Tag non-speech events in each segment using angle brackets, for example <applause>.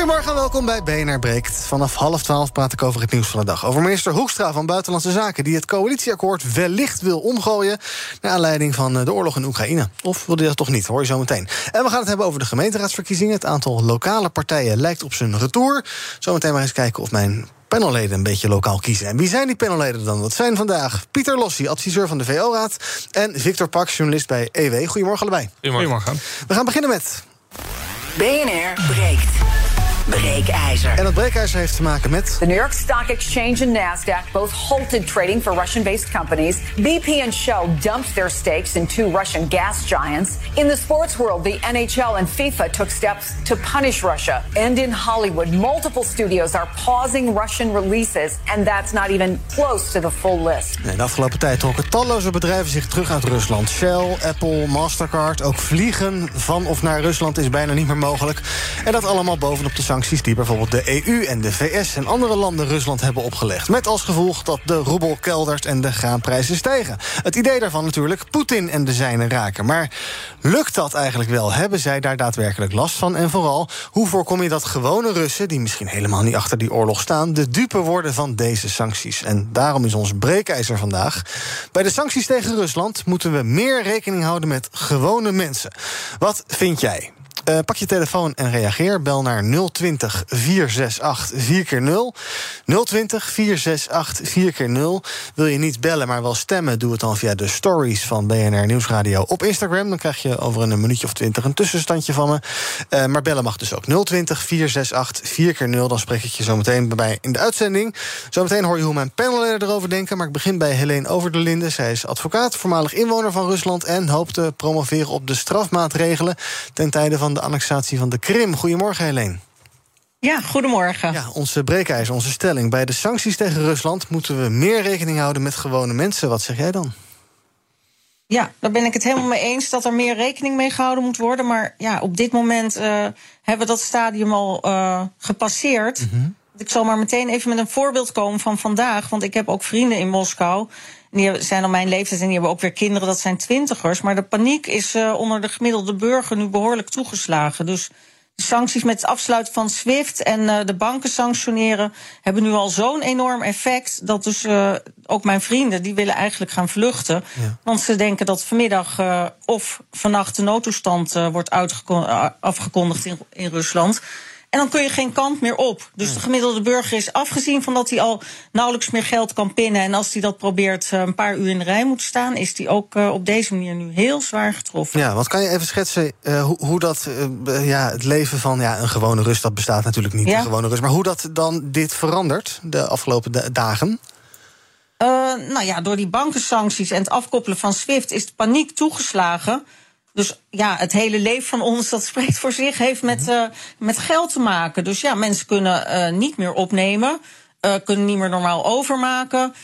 Goedemorgen en welkom bij BNR Breekt. Vanaf half twaalf praat ik over het nieuws van de dag. Over minister Hoekstra van Buitenlandse Zaken... die het coalitieakkoord wellicht wil omgooien... naar aanleiding van eh, de oorlog in Oekraïne. Of wil hij dat toch niet, hoor je zo meteen. En we gaan het hebben over de gemeenteraadsverkiezingen. Het aantal lokale partijen lijkt op zijn retour. Zometeen maar eens kijken of mijn panelleden een beetje lokaal kiezen. En wie zijn die panelleden dan? Dat zijn vandaag Pieter Lossie, adviseur van de VO-raad... en Victor Pak, journalist bij EW. Goedemorgen allebei. Goedemorgen. We gaan beginnen met... BNR breekt. Breekijzer. En dat breekijzer heeft te maken met... The New York Stock Exchange and NASDAQ both halted trading for Russian-based companies. BP and Shell dumped their stakes in two Russian gas giants. In the sports world, the NHL and FIFA took steps to punish Russia. And in Hollywood, multiple studios are pausing Russian releases. And that's not even close to the full list. In de afgelopen tijd trokken talloze bedrijven zich terug uit Rusland. Shell, Apple, Mastercard. Ook vliegen van of naar Rusland is bijna niet meer mogelijk. En dat allemaal bovenop de sancties die bijvoorbeeld de EU en de VS en andere landen Rusland hebben opgelegd. Met als gevolg dat de roebel keldert en de graanprijzen stijgen. Het idee daarvan natuurlijk Poetin en de zijnen raken. Maar lukt dat eigenlijk wel? Hebben zij daar daadwerkelijk last van? En vooral, hoe voorkom je dat gewone Russen, die misschien helemaal niet achter die oorlog staan, de dupe worden van deze sancties? En daarom is ons breekijzer vandaag. Bij de sancties tegen Rusland moeten we meer rekening houden met gewone mensen. Wat vind jij? Uh, pak je telefoon en reageer. Bel naar 020 468 4x0. 020 468 4x0. Wil je niet bellen, maar wel stemmen? Doe het dan via de stories van BNR Nieuwsradio op Instagram. Dan krijg je over een minuutje of twintig een tussenstandje van me. Uh, maar bellen mag dus ook 020 468 4x0. Dan spreek ik je zo meteen bij mij in de uitzending. Zometeen hoor je hoe mijn panelleden erover denken. Maar ik begin bij Helene Over der Linden. Zij is advocaat, voormalig inwoner van Rusland... en hoopt te promoveren op de strafmaatregelen... ten tijde van de annexatie van de Krim. Goedemorgen, Helene. Ja, goedemorgen. Ja, onze breekijzer, onze stelling. Bij de sancties tegen Rusland moeten we meer rekening houden met gewone mensen. Wat zeg jij dan? Ja, daar ben ik het helemaal mee eens dat er meer rekening mee gehouden moet worden. Maar ja, op dit moment uh, hebben we dat stadium al uh, gepasseerd. Mm -hmm. Ik zal maar meteen even met een voorbeeld komen van vandaag. Want ik heb ook vrienden in Moskou. Die zijn al mijn leeftijd en die hebben ook weer kinderen, dat zijn twintigers. Maar de paniek is uh, onder de gemiddelde burger nu behoorlijk toegeslagen. Dus de sancties met het afsluiten van SWIFT en uh, de banken sanctioneren hebben nu al zo'n enorm effect. Dat dus uh, ook mijn vrienden, die willen eigenlijk gaan vluchten. Ja. Want ze denken dat vanmiddag of vannacht de noodtoestand wordt afgekondigd in, in Rusland. En dan kun je geen kant meer op. Dus de gemiddelde burger is afgezien van dat hij al nauwelijks meer geld kan pinnen. En als hij dat probeert een paar uur in de rij moet staan, is hij ook uh, op deze manier nu heel zwaar getroffen. Ja, wat kan je even schetsen uh, hoe, hoe, dat uh, ja, het leven van ja, een gewone rust, dat bestaat natuurlijk niet, ja? een gewone rust. Maar hoe dat dan dit verandert de afgelopen dagen? nou ja, door die bankensancties en het afkoppelen van SWIFT is de paniek toegeslagen. Dus ja, het hele leven van ons, dat spreekt voor zich, heeft met, uh, met geld te maken. Dus ja, mensen kunnen uh, niet meer opnemen, uh, kunnen niet meer normaal overmaken.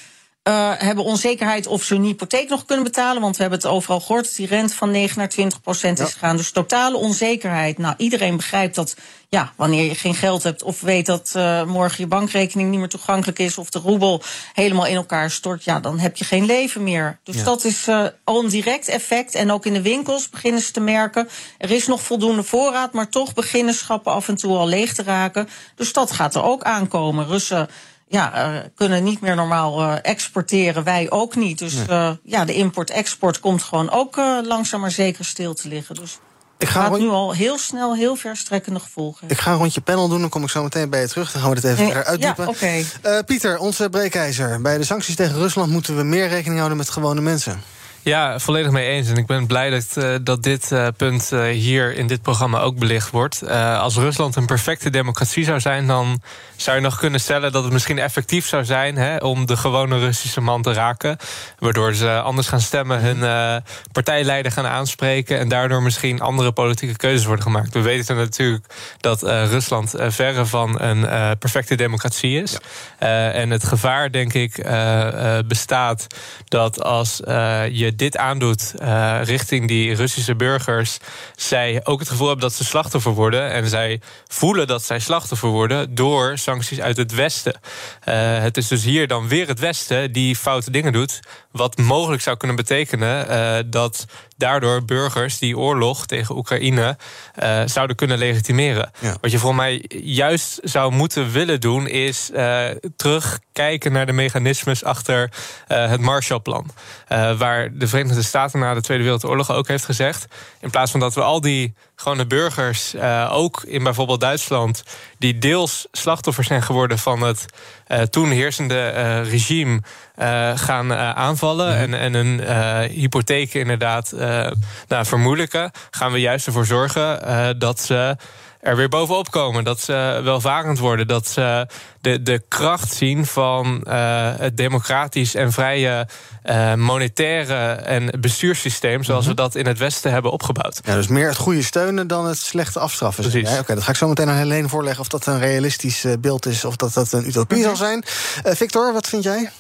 Uh, hebben onzekerheid of ze hun hypotheek nog kunnen betalen. Want we hebben het overal gehoord dat die rente van 9 naar 20 procent is gegaan. Dus totale onzekerheid. Nou, iedereen begrijpt dat ja, wanneer je geen geld hebt of weet dat uh, morgen je bankrekening niet meer toegankelijk is of de roebel helemaal in elkaar stort, ja, dan heb je geen leven meer. Dus ja. dat is uh, al een direct effect. En ook in de winkels beginnen ze te merken. Er is nog voldoende voorraad, maar toch beginnen schappen af en toe al leeg te raken. Dus dat gaat er ook aankomen. Russen ja, uh, kunnen niet meer normaal uh, exporteren. Wij ook niet. Dus uh, ja, de import-export komt gewoon ook langzaam maar zeker stil te liggen. Dus ik ga gaat nu al heel snel heel verstrekkende gevolgen. Ik ga een rondje panel doen, dan kom ik zo meteen bij je terug. Dan gaan we dit even verder uitdiepen. Ja, okay. Pieter, onze breekijzer. Bij de sancties tegen Rusland moeten we meer rekening houden met gewone mensen. Ja, volledig mee eens. En ik ben blij dat, uh, dat dit uh, punt uh, hier in dit programma ook belicht wordt. als Rusland een perfecte democratie zou zijn, dan zou je nog kunnen stellen dat het misschien effectief zou zijn hè, om de gewone Russische man te raken. Waardoor ze anders gaan stemmen, hun partijleider gaan aanspreken en daardoor misschien andere politieke keuzes worden gemaakt. We weten natuurlijk dat Rusland verre van een perfecte democratie is. Ja. en het gevaar, denk ik, bestaat dat als je dit aandoet uh, richting die Russische burgers, zij ook het gevoel hebben dat ze slachtoffer worden. En zij voelen dat zij slachtoffer worden door sancties uit het Westen. Uh, het is dus hier dan weer het Westen die foute dingen doet. Wat mogelijk zou kunnen betekenen uh, dat daardoor burgers die oorlog tegen Oekraïne zouden kunnen legitimeren. Ja. Wat je voor mij juist zou moeten willen doen, is terugkijken naar de mechanismes achter het Marshallplan. waar de Verenigde Staten na de Tweede Wereldoorlog ook heeft gezegd: in plaats van dat we al die gewone burgers, ook in bijvoorbeeld Duitsland, die deels slachtoffer zijn geworden van het toen heersende regime, gaan aanvallen ja. en, en hun hypotheken inderdaad nou, vermoedelijken, gaan we juist ervoor zorgen dat ze er weer bovenop komen. Dat ze welvarend worden. Dat ze de, de kracht zien van uh, het democratisch en vrije uh, monetaire en bestuurssysteem. zoals mm -hmm. we dat in het Westen hebben opgebouwd. Ja, dus meer het goede steunen dan het slechte afstraffen. Precies. Ja, Oké, dat ga ik zo meteen aan Helene voorleggen of dat een realistisch beeld is of dat dat een utopie -hmm. zal zijn. Victor, wat vind jij?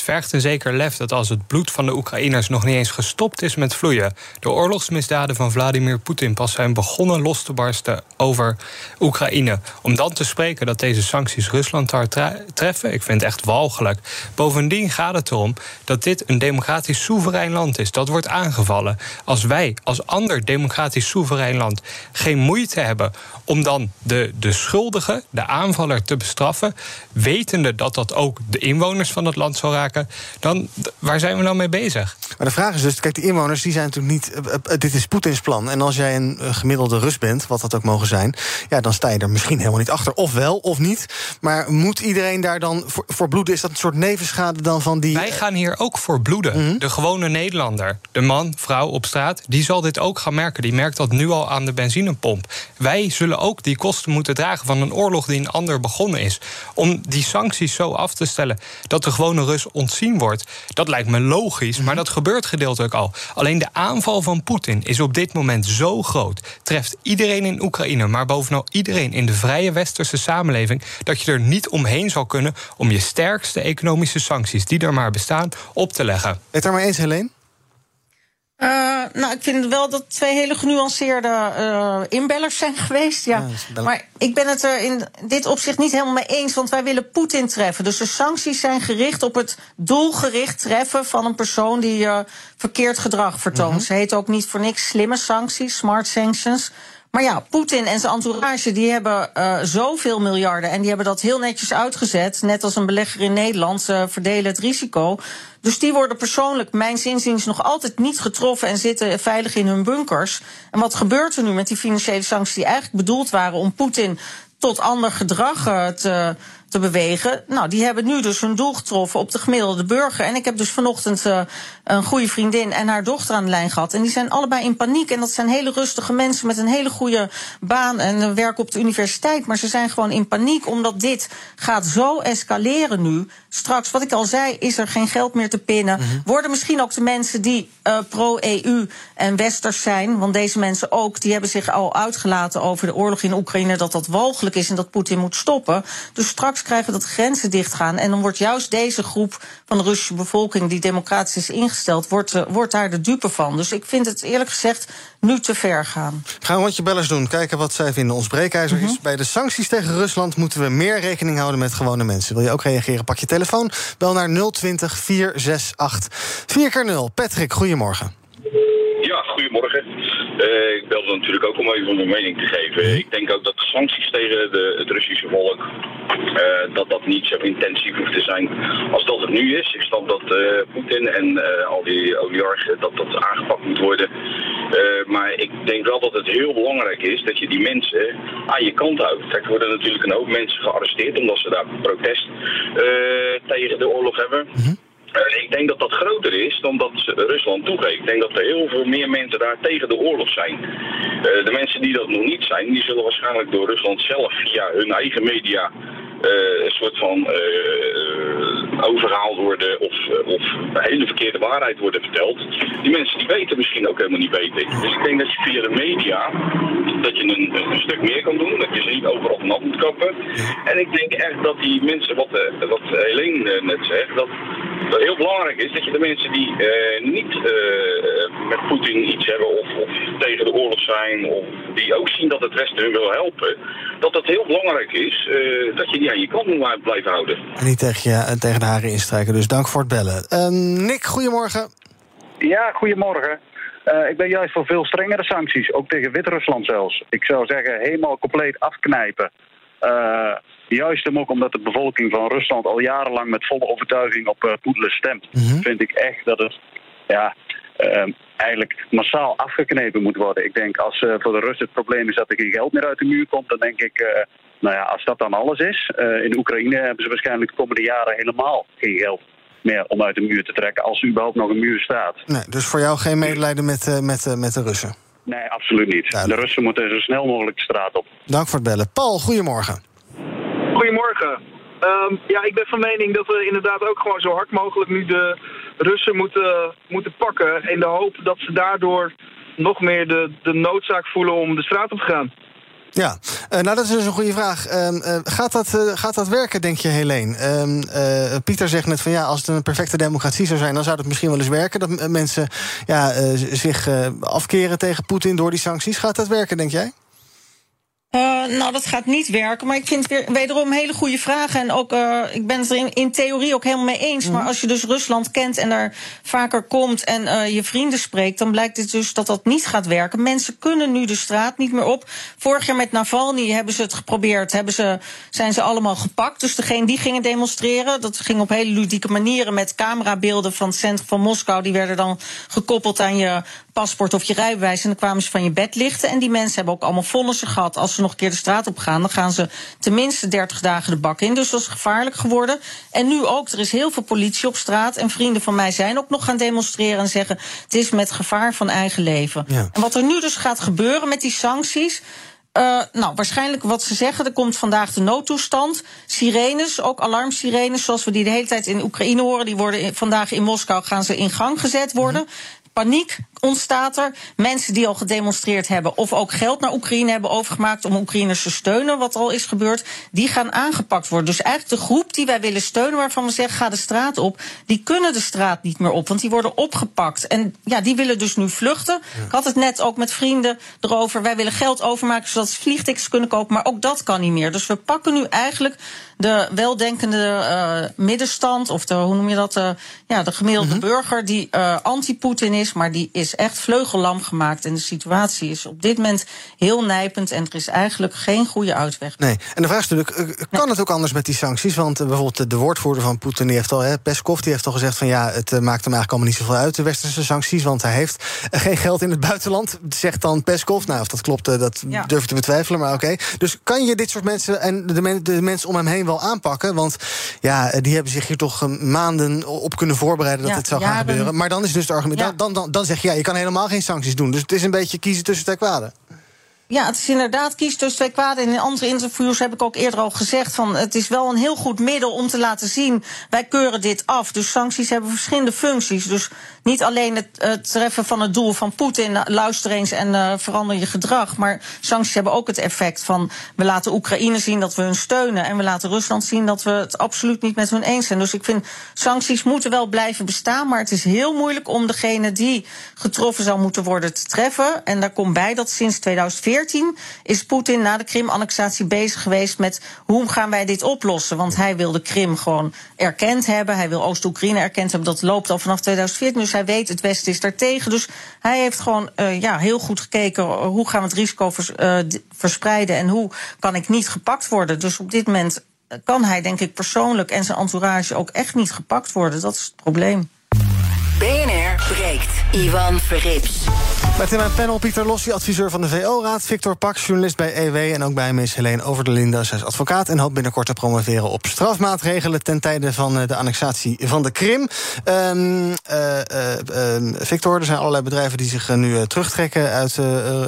Het vergt een zeker lef dat als het bloed van de Oekraïners nog niet eens gestopt is met vloeien, de oorlogsmisdaden van Vladimir Poetin pas zijn begonnen los te barsten over Oekraïne. Om dan te spreken dat deze sancties Rusland hard treffen, ik vind het echt walgelijk. Bovendien gaat het erom dat dit een democratisch soeverein land is. Dat wordt aangevallen. Als wij als ander democratisch soeverein land geen moeite hebben om dan de, de schuldige, de aanvaller, te bestraffen, wetende dat dat ook de inwoners van het land zal raken dan waar zijn we nou mee bezig? Maar de vraag is dus, kijk, de inwoners die zijn natuurlijk niet. Uh, uh, dit is Poetins plan. En als jij een uh, gemiddelde Rus bent, wat dat ook mogen zijn, ja, dan sta je er misschien helemaal niet achter. Of wel, of niet. Maar moet iedereen daar dan voor, voor bloeden? Is dat een soort nevenschade dan van die. Wij gaan hier ook voor bloeden. Mm -hmm. De gewone Nederlander, de man, vrouw op straat, die zal dit ook gaan merken. Die merkt dat nu al aan de benzinepomp. Wij zullen ook die kosten moeten dragen van een oorlog die een ander begonnen is. Om die sancties zo af te stellen dat de gewone Rus ontzien wordt. Dat lijkt me logisch, maar dat gebeurt gedeeltelijk al. Alleen de aanval van Poetin is op dit moment zo groot. Treft iedereen in Oekraïne, maar bovenal iedereen in de vrije westerse samenleving. dat je er niet omheen zal kunnen om je sterkste economische sancties, die er maar bestaan, op te leggen. Het er maar eens, Helene? Uh, nou, ik vind wel dat twee hele genuanceerde uh, inbellers zijn geweest. Ja. ja maar ik ben het er in dit opzicht niet helemaal mee eens, want wij willen Poetin treffen. Dus de sancties zijn gericht op het doelgericht treffen van een persoon die uh, verkeerd gedrag vertoont. Mm -hmm. Ze heet ook niet voor niks slimme sancties, smart sanctions. Maar ja, Poetin en zijn entourage die hebben uh, zoveel miljarden. En die hebben dat heel netjes uitgezet. Net als een belegger in Nederland. Ze verdelen het risico. Dus die worden persoonlijk, mijns inziens, nog altijd niet getroffen en zitten veilig in hun bunkers. En wat gebeurt er nu met die financiële sancties die eigenlijk bedoeld waren om Poetin tot ander gedrag te te bewegen. Nou, die hebben nu dus hun doel getroffen op de gemiddelde burger. En ik heb dus vanochtend uh, een goede vriendin en haar dochter aan de lijn gehad. En die zijn allebei in paniek. En dat zijn hele rustige mensen met een hele goede baan en werken op de universiteit. Maar ze zijn gewoon in paniek omdat dit gaat zo escaleren nu. Straks, wat ik al zei, is er geen geld meer te pinnen. Mm -hmm. Worden misschien ook de mensen die uh, pro-EU en westers zijn, want deze mensen ook, die hebben zich al uitgelaten over de oorlog in Oekraïne, dat dat walgelijk is en dat Poetin moet stoppen. Dus straks krijgen dat grenzen dichtgaan. En dan wordt juist deze groep van de Russische bevolking, die democratisch is ingesteld, wordt, uh, wordt daar de dupe van. Dus ik vind het eerlijk gezegd nu te ver gaan. Gaan we wat je bellers doen. Kijken wat zij vinden. Ons breekijzer mm -hmm. is. Bij de sancties tegen Rusland moeten we meer rekening houden met gewone mensen. Wil je ook reageren? Pak je telefoon. Bel naar 020 468 4 keer 0 Patrick, goedemorgen. Uh, ik belde natuurlijk ook om even mijn mening te geven. Mm. Ik denk ook dat de sancties tegen de, het Russische volk, uh, dat dat niet zo intensief hoeft te zijn als dat het nu is. Ik snap dat uh, Poetin en al die oligarchen, dat dat aangepakt moet worden. maar ik denk wel dat het heel belangrijk is dat je die mensen aan je kant houdt. Kijk, er worden natuurlijk een hoop mensen gearresteerd omdat ze daar protest tegen de oorlog hebben. Mm -hmm. Uh, ik denk dat dat groter is dan dat Rusland toegeeft. Ik denk dat er heel veel meer mensen daar tegen de oorlog zijn. Uh, de mensen die dat nog niet zijn, die zullen waarschijnlijk door Rusland zelf via hun eigen media uh, een soort van overhaald worden of, of de hele verkeerde waarheid worden verteld. Die mensen die weten misschien ook helemaal niet beter. Dus ik denk dat je via de media dat je een, een stuk meer kan doen, dat je ze niet overal nat moet kappen. En ik denk echt dat die mensen, wat, wat Helene net zegt, dat het heel belangrijk is dat je de mensen die uh, niet uh, met Poetin iets hebben of, of, tegen de oorlog zijn, of die ook zien dat het Westen hun wil helpen, dat het heel belangrijk is uh, dat je die aan je kant moet blijven houden. En niet tegen, je, tegen de haren instrijken, dus dank voor het bellen. Nick, goedemorgen. Ja, goedemorgen. Ik ben juist voor veel strengere sancties, ook tegen Wit-Rusland zelfs. Ik zou zeggen, helemaal compleet afknijpen. Juist hem ook omdat de bevolking van Rusland al jarenlang met volle overtuiging op uh, Poetin stemt. Mhm. Vind ik echt dat het ja, uh, eigenlijk massaal afgeknepen moet worden. Ik denk als voor de Russen het probleem is dat er geen geld meer uit de muur komt, dan denk ik, nou ja, als dat dan alles is. in Oekraïne hebben ze waarschijnlijk de komende jaren helemaal geen geld meer om uit de muur te trekken, als er überhaupt nog een muur staat. Nee, dus voor jou geen medelijden met, met, met de Russen? Nee, absoluut niet. De Russen moeten zo snel mogelijk de straat op. Dank voor het bellen. Paul, goedemorgen. Goedemorgen. Um, ja, ik ben van mening dat we inderdaad ook gewoon zo hard mogelijk nu de Russen moeten, moeten pakken. In de hoop dat ze daardoor nog meer de, de noodzaak voelen om de straat op te gaan. Ja, uh, nou dat is dus een goede vraag. Uh, uh, gaat, dat, gaat dat werken, denk je, Helene? Ehm, Pieter zegt net van ja, als het een perfecte democratie zou zijn, dan zou het misschien wel eens werken dat mensen ja, zich afkeren tegen Poetin door die sancties. Gaat dat werken, denk jij? Uh, nou, dat gaat niet werken. Maar ik vind het weer, wederom hele goede vragen. En ook, uh, ik ben het er in, in, theorie ook helemaal mee eens. Mm. Maar als je dus Rusland kent en daar vaker komt en uh, je vrienden spreekt, dan blijkt het dus dat dat niet gaat werken. Mensen kunnen nu de straat niet meer op. Vorig jaar met Navalny hebben ze het geprobeerd. Hebben ze, zijn ze allemaal gepakt. Dus degene die gingen demonstreren, dat ging op hele ludieke manieren met camerabeelden van het centrum van Moskou. Die werden dan gekoppeld aan je paspoort of je rijbewijs. En dan kwamen ze van je bed lichten. En die mensen hebben ook allemaal vonnissen gehad. Als ze nog een keer de straat op gaan, dan gaan ze tenminste 30 dagen de bak in. Dus dat is gevaarlijk geworden. En nu ook, er is heel veel politie op straat. En vrienden van mij zijn ook nog gaan demonstreren en zeggen: het is met gevaar van eigen leven. Ja. En wat er nu dus gaat gebeuren met die sancties. Uh, nou, waarschijnlijk wat ze zeggen, er komt vandaag de noodtoestand. Sirenes, ook alarmsirenes, zoals we die de hele tijd in Oekraïne horen, die worden vandaag in Moskou gaan ze in gang gezet worden. Paniek ontstaat er. Mensen die al gedemonstreerd hebben of ook geld naar Oekraïne hebben overgemaakt om Oekraïners te steunen, wat al is gebeurd, die gaan aangepakt worden. Dus eigenlijk de groep die wij willen steunen, waarvan we zeggen ga de straat op, die kunnen de straat niet meer op, want die worden opgepakt. En ja, die willen dus nu vluchten. Ik had het net ook met vrienden erover. Wij willen geld overmaken zodat ze vliegtickets kunnen kopen, maar ook dat kan niet meer. Dus we pakken nu eigenlijk de weldenkende uh, middenstand, of de, hoe noem je dat, uh, ja, de gemiddelde mm -hmm. burger die uh, anti-Poetin is, maar die is echt vleugellam gemaakt. En de situatie is op dit moment heel nijpend en er is eigenlijk geen goede uitweg. Nee, en de vraag is natuurlijk, kan nee. het ook anders met die sancties? Want bijvoorbeeld de woordvoerder van Poetin, die heeft al, hè, Peskov, die heeft al gezegd van ja, het maakt hem eigenlijk allemaal niet zoveel uit, de westerse sancties, want hij heeft geen geld in het buitenland, zegt dan Peskov. Nou, of dat klopt, dat ja. durf ik te betwijfelen, maar oké. Okay. Dus kan je dit soort mensen en de, men, de mensen om hem heen wel aanpakken. Want ja, die hebben zich hier toch maanden op kunnen voorbereiden dat ja, dit zou jaren. gaan gebeuren. Maar dan is dus het argument. Ja. Dan, dan, dan zeg je ja, je kan helemaal geen sancties doen. Dus het is een beetje kiezen tussen twee kwaden. Ja, het is inderdaad kies tussen twee kwaden. In andere interviews heb ik ook eerder al gezegd van het is wel een heel goed middel om te laten zien wij keuren dit af. Dus sancties hebben verschillende functies. Dus niet alleen het, treffen van het doel van Poetin, luister eens en uh, verander je gedrag. Maar sancties hebben ook het effect van we laten Oekraïne zien dat we hun steunen. En we laten Rusland zien dat we het absoluut niet met hun eens zijn. Dus ik vind sancties moeten wel blijven bestaan. Maar het is heel moeilijk om degene die getroffen zou moeten worden te treffen. En daar komt bij dat sinds 2014 is Poetin na de Krim-annexatie bezig geweest met hoe gaan wij dit oplossen. Want hij wil de Krim gewoon erkend hebben. Hij wil Oost-Oekraïne erkend hebben. Dat loopt al vanaf 2014. Dus hij weet het Westen is daartegen. Dus hij heeft gewoon uh, ja, heel goed gekeken hoe gaan we het risico uh, verspreiden en hoe kan ik niet gepakt worden. Dus op dit moment kan hij, denk ik, persoonlijk en zijn entourage ook echt niet gepakt worden. Dat is het probleem. BNR breekt. Ivan Verrips. Met in mijn panel Pieter Lossi, adviseur van de VO-raad. Victor Pak, journalist bij EW. En ook bij Miss Helene Over de Linde, zij is advocaat. En hoopt binnenkort te promoveren op strafmaatregelen... ten tijde van eh, de annexatie van de Krim. Um, uh, uh, Victor, er zijn allerlei bedrijven die zich nu terugtrekken uit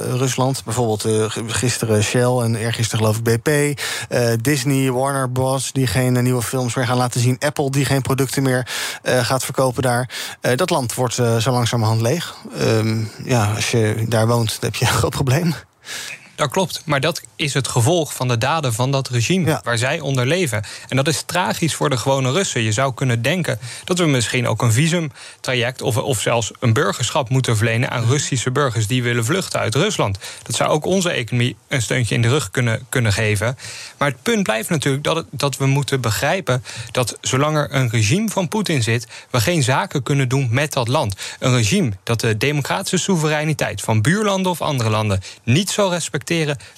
Rusland. Bijvoorbeeld gisteren Shell en eergisteren geloof ik BP. Disney, Warner Bros. die geen nieuwe films meer gaan laten zien. Apple die geen producten meer gaat verkopen daar. dat land wordt zo langzamerhand leeg. Um, ja, als je daar woont, dan heb je een groot probleem. Dat klopt, maar dat is het gevolg van de daden van dat regime waar zij onder leven. En dat is tragisch voor de gewone Russen. Je zou kunnen denken dat we misschien ook een visumtraject of, of zelfs een burgerschap moeten verlenen aan Russische burgers die willen vluchten uit Rusland. Dat zou ook onze economie een steuntje in de rug kunnen, kunnen geven. Maar het punt blijft natuurlijk dat, het, dat we moeten begrijpen dat zolang er een regime van Poetin zit, we geen zaken kunnen doen met dat land. Een regime dat de democratische soevereiniteit van buurlanden of andere landen niet zal respecteren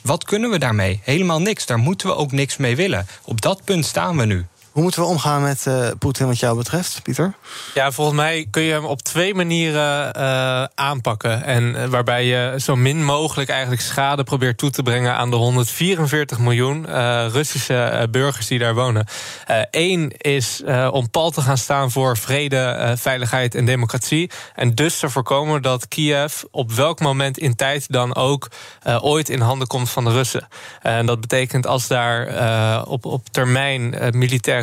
wat kunnen we daarmee? Helemaal niks. Daar moeten we ook niks mee willen. Op dat punt staan we nu. Hoe moeten we omgaan met uh, Poetin wat jou betreft, Pieter? Ja, volgens mij kun je hem op twee manieren uh, aanpakken. En uh, waarbij je zo min mogelijk eigenlijk schade probeert toe te brengen aan de 144 miljoen Russische burgers die daar wonen. Eén is om pal te gaan staan voor vrede, veiligheid en democratie. En dus te voorkomen dat Kiev op welk moment in tijd dan ook ooit in handen komt van de Russen. En dat betekent als daar op, op termijn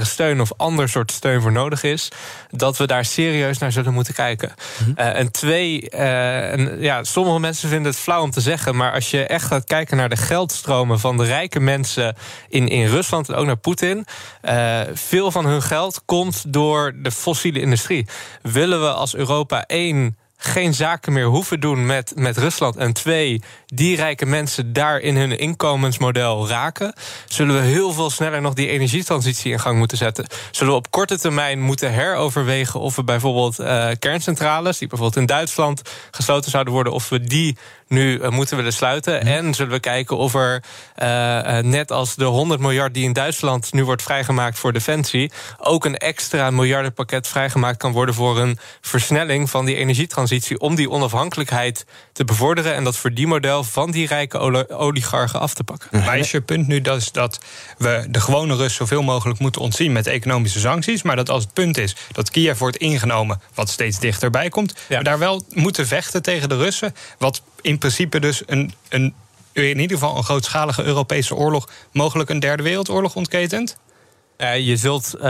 steun of ander soort steun voor nodig is, dat we daar serieus naar zullen moeten kijken. Mhm. Eh, en twee, uh, en ja, sommige mensen vinden het flauw om te zeggen, maar als je echt gaat kijken naar de geldstromen van de rijke mensen in, in Rusland en ook naar Poetin, uh, veel van hun geld komt door de fossiele industrie. Willen we als Europa één geen zaken meer hoeven doen met, met Rusland. En twee, die rijke mensen daar in hun inkomensmodel raken, zullen we heel veel sneller nog die energietransitie in gang moeten zetten. Zullen we op korte termijn moeten heroverwegen of we bijvoorbeeld uh, kerncentrales, die bijvoorbeeld in Duitsland gesloten zouden worden, of we die nu uh, moeten willen sluiten. Mhm. En zullen we kijken of er, uh, net als de 100 miljard die in Duitsland nu wordt vrijgemaakt voor defensie, ook een extra miljardenpakket vrijgemaakt kan worden voor een versnelling van die energietransitie. Om die onafhankelijkheid te bevorderen en dat verdienmodel van die rijke oligarchen af te pakken. Maar is je punt nu dus dat we de gewone Rus zoveel mogelijk moeten ontzien met economische sancties, maar dat als het punt is dat Kiev wordt ingenomen, wat steeds dichterbij komt, we daar wel moeten vechten tegen de Russen, wat in principe dus een, een, in ieder geval een grootschalige Europese oorlog, mogelijk een derde wereldoorlog ontketent? je zult, uh,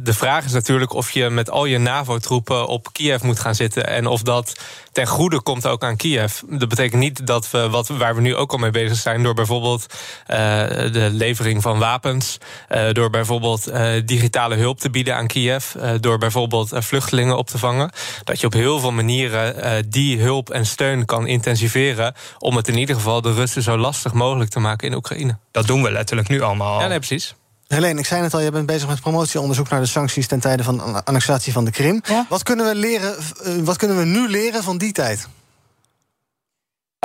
de vraag is natuurlijk of je met al je NAVO-troepen op Kiev moet gaan zitten. En of dat ten goede komt ook aan Kiev. Dat betekent niet dat we, wat, waar we nu ook al mee bezig zijn, door bijvoorbeeld uh, de levering van wapens, uh, door bijvoorbeeld digitale hulp te bieden aan Kiev, door bijvoorbeeld vluchtelingen op te vangen. Dat je op heel veel manieren die hulp en steun kan intensiveren. om het in ieder geval de Russen zo lastig mogelijk te maken in Oekraïne. Dat doen we letterlijk nu allemaal. Ja, nee, precies. Helene, ik zei het al, je bent bezig met promotieonderzoek naar de sancties ten tijde van de annexatie van de Krim. Wat, kunnen we leren, eh, wat kunnen we nu leren van die tijd?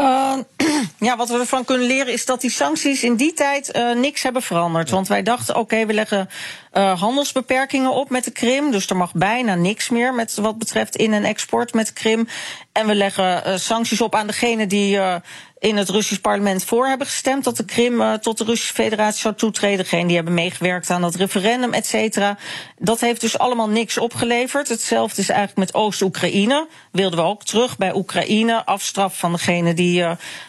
Uh, <clears throat> ja, wat we ervan kunnen leren is dat die sancties in die tijd uh, niks hebben veranderd. Want wij dachten, oké, okay, we leggen uh, handelsbeperkingen op met de Krim. Dus er mag bijna niks meer met wat betreft in- en export met de Krim. En we leggen sancties op aan degene die in het Russisch parlement voor hebben gestemd dat de Krim uh, tot de Russische Federatie zou toetreden. Degene die hebben meegewerkt aan dat referendum, et cetera. Dat heeft dus allemaal niks opgeleverd. Hetzelfde is eigenlijk met Oost-Oekraïne. Wilden we ook terug bij Oekraïne. Afstraf van degenen die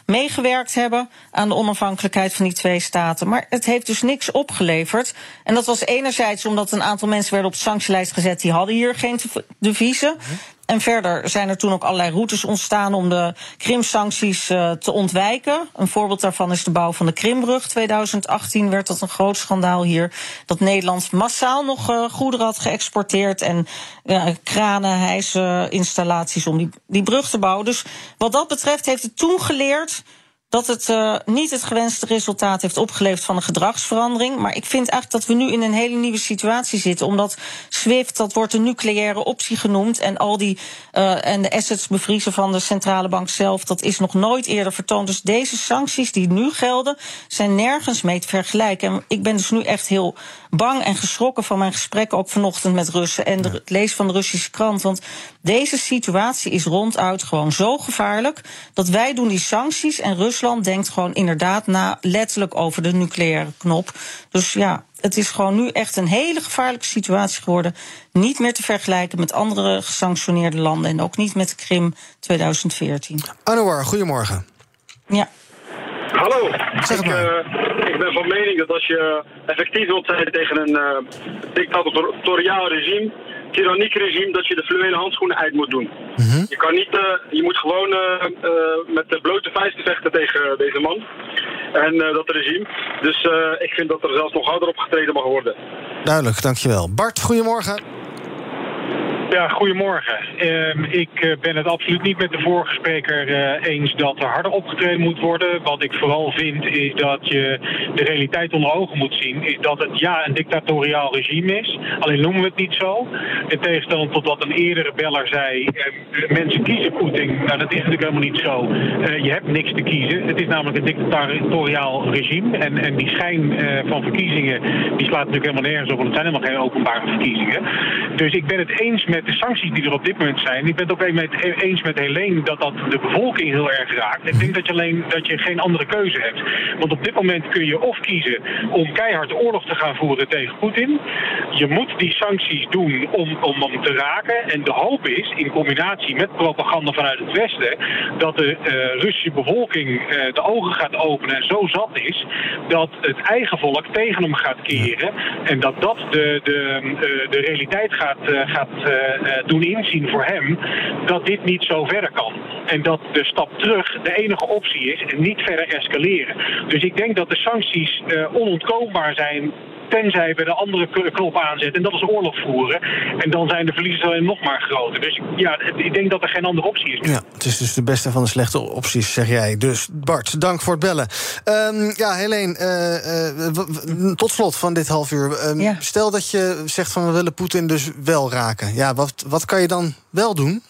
meegewerkt hebben aan de onafhankelijkheid van die twee staten. Maar het heeft dus niks opgeleverd. En dat was enerzijds omdat een aantal mensen werden op de sanctielijst gezet. Die hadden hier geen deviezen. En verder zijn er toen ook allerlei routes ontstaan om de Krimsancties uh, te ontwijken. Een voorbeeld daarvan is de bouw van de Krimbrug. 2018 werd dat een groot schandaal hier. Dat Nederland massaal nog uh, goederen had geëxporteerd. En uh, kranen, hijsinstallaties om die, die brug te bouwen. Dus wat dat betreft heeft het toen geleerd dat het uh, niet het gewenste resultaat heeft opgeleverd van een gedragsverandering. Maar ik vind eigenlijk dat we nu in een hele nieuwe situatie zitten. Omdat SWIFT, dat wordt een nucleaire optie genoemd. En al die uh, en de assets bevriezen van de centrale bank zelf, dat is nog nooit eerder vertoond. Dus deze sancties die nu gelden, zijn nergens mee te vergelijken. En ik ben dus nu echt heel bang en geschrokken van mijn gesprekken ook vanochtend met Russen en de, het lezen van de Russische krant. Want deze situatie is ronduit gewoon zo gevaarlijk dat wij doen die sancties en Rusland denkt gewoon inderdaad na letterlijk over de nucleaire knop. Dus ja, het is gewoon nu echt een hele gevaarlijke situatie geworden. Niet meer te vergelijken met andere gesanctioneerde landen en ook niet met Krim 2014. Anouar, goedemorgen. Ja. Hallo. Zeg ik, uh, ik ben van mening dat als je effectief wilt zijn tegen een uh, dictatoriaal regime, tyranniek regime, dat je de fluwelen handschoenen uit moet doen. Mm -hmm. Je kan niet, uh, je moet gewoon met de blote vuisten vechten tegen deze man en dat regime. Dus ik vind dat er zelfs nog harder op getreden mag worden. Duidelijk, dankjewel. Bart, goedemorgen. Ja, goedemorgen. Uh, ik uh, ben het absoluut niet met de vorige spreker uh, eens dat er harder opgetreden moet worden. Wat ik vooral vind is dat je de realiteit onder ogen moet zien. Is dat het ja een dictatoriaal regime is. Alleen noemen we het niet zo. In tegenstelling tot wat een eerdere beller zei. mensen kiezen Poetin. Nou, dat is natuurlijk helemaal niet zo. je hebt niks te kiezen. Het is namelijk een dictatoriaal regime. En, en die schijn van verkiezingen die slaat natuurlijk helemaal nergens op. Want het zijn helemaal geen openbare verkiezingen. Dus ik ben het eens met de sancties die er op dit moment zijn. Ik ben het ook eens met Helene dat dat de bevolking heel erg raakt. Ik denk dat je alleen dat je geen andere keuze hebt. Want op dit moment kun je of kiezen om keihard oorlog te gaan voeren tegen Poetin. Je moet die sancties doen om, om hem te raken. En de hoop is, in combinatie met propaganda vanuit het Westen, dat de uh, Russische bevolking uh, de ogen gaat openen en zo zat is, dat het eigen volk tegen hem gaat keren. En dat dat de, de, uh, de realiteit gaat, gaat doen inzien voor hem dat dit niet zo verder kan. En dat de stap terug de enige optie is en niet verder escaleren. Dus ik denk dat de sancties uh, onontkoombaar zijn tenzij we de andere knop aanzetten. En dat is oorlog voeren. En dan zijn de verliezers alleen nog maar groter. Dus ja, ik denk dat er geen andere optie is. Ja, het is dus de beste van de slechte opties, zeg jij. Dus Bart, dank voor het bellen. Um, ja, Helene, uh, uh, tot slot van dit half uur. Um, ja. Stel dat je zegt van we willen Poetin dus wel raken. Ja, wat, wat kan je dan wel doen?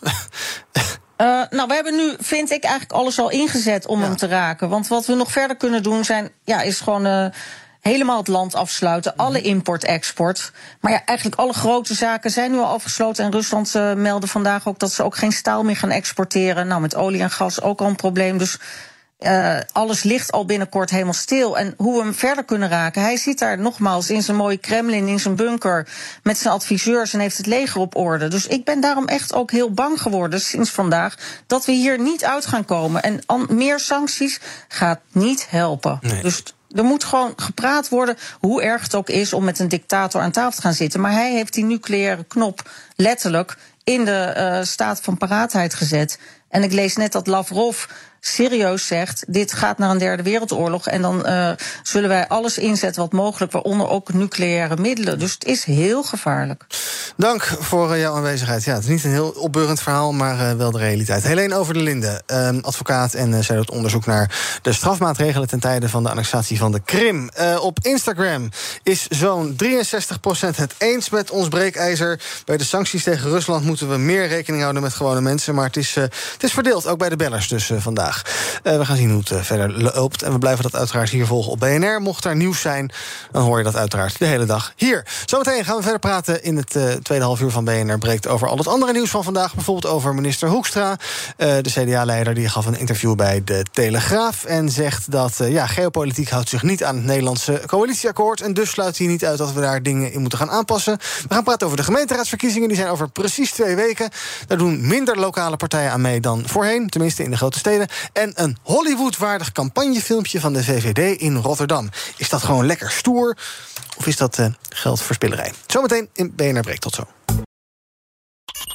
Uh, <laughs> nou, we hebben nu, vind ik, eigenlijk alles al ingezet om ja. hem te raken. Want wat we nog verder kunnen doen zijn, ja, is gewoon uh, helemaal het land afsluiten. Mhm. Alle import-export. Maar ja, eigenlijk alle grote zaken zijn nu al afgesloten. En Rusland uh, meldde vandaag ook dat ze ook geen staal meer gaan exporteren. Nou, met olie en gas ook al een probleem. Dus uh, alles ligt al binnenkort helemaal stil. En hoe we hem verder kunnen raken. Hij zit daar nogmaals in zijn mooie Kremlin, in zijn bunker. met zijn adviseurs en heeft het leger op orde. Dus ik ben daarom echt ook heel bang geworden sinds vandaag. dat we hier niet uit gaan komen. En meer sancties gaat niet helpen. Nee. Dus er moet gewoon gepraat worden, hoe erg het ook is om met een dictator aan tafel te gaan zitten. Maar hij heeft die nucleaire knop letterlijk in de uh, staat van paraatheid gezet. En ik lees net dat Lavrov serieus zegt: dit gaat naar een derde wereldoorlog. En dan uh, zullen wij alles inzetten wat mogelijk, waaronder ook nucleaire middelen. Dus het is heel gevaarlijk. Dank voor uh, jouw aanwezigheid. Ja, het is niet een heel opbeurend verhaal, maar uh, wel de realiteit. Helene Over de Linde, advocaat en zij doet onderzoek naar de strafmaatregelen ten tijde van de annexatie van de Krim. op Instagram is zo'n 63% het eens met ons breekijzer. Bij de sancties tegen Rusland moeten we meer rekening houden met gewone mensen. Maar het is, het is verdeeld, ook bij de bellers dus vandaag. Uh, we gaan zien hoe het uh, verder loopt. En we blijven dat uiteraard hier volgen op BNR. Mocht er nieuws zijn, dan hoor je dat uiteraard de hele dag hier. Zometeen gaan we verder praten in het uh, tweede half uur van BNR Breekt over al het andere nieuws van vandaag. Bijvoorbeeld over minister Hoekstra. de CDA-leider die gaf een interview bij de Telegraaf. En zegt dat ja, geopolitiek houdt zich niet aan het Nederlandse coalitieakkoord. En dus sluit hij niet uit dat we daar dingen in moeten gaan aanpassen. We gaan praten over de gemeenteraadsverkiezingen. Die zijn over precies twee weken. Daar doen minder lokale partijen aan mee dan voorheen. Tenminste in de grote steden en een Hollywood-waardig campagnefilmpje van de VVD in Rotterdam. Is dat gewoon lekker stoer of is dat uh, geldverspillerij? Zometeen in BNR Breek. Tot zo.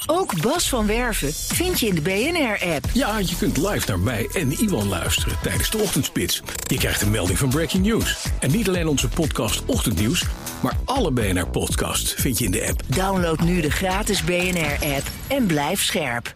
Ook Bas van Werven vind je in de BNR-app. Ja, je kunt live naar mij en Iwan luisteren tijdens de ochtendspits. Je krijgt een melding van Breaking News. En niet alleen onze podcast Ochtendnieuws, maar alle BNR-podcasts vind je in de app. Download nu de gratis BNR-app en blijf scherp.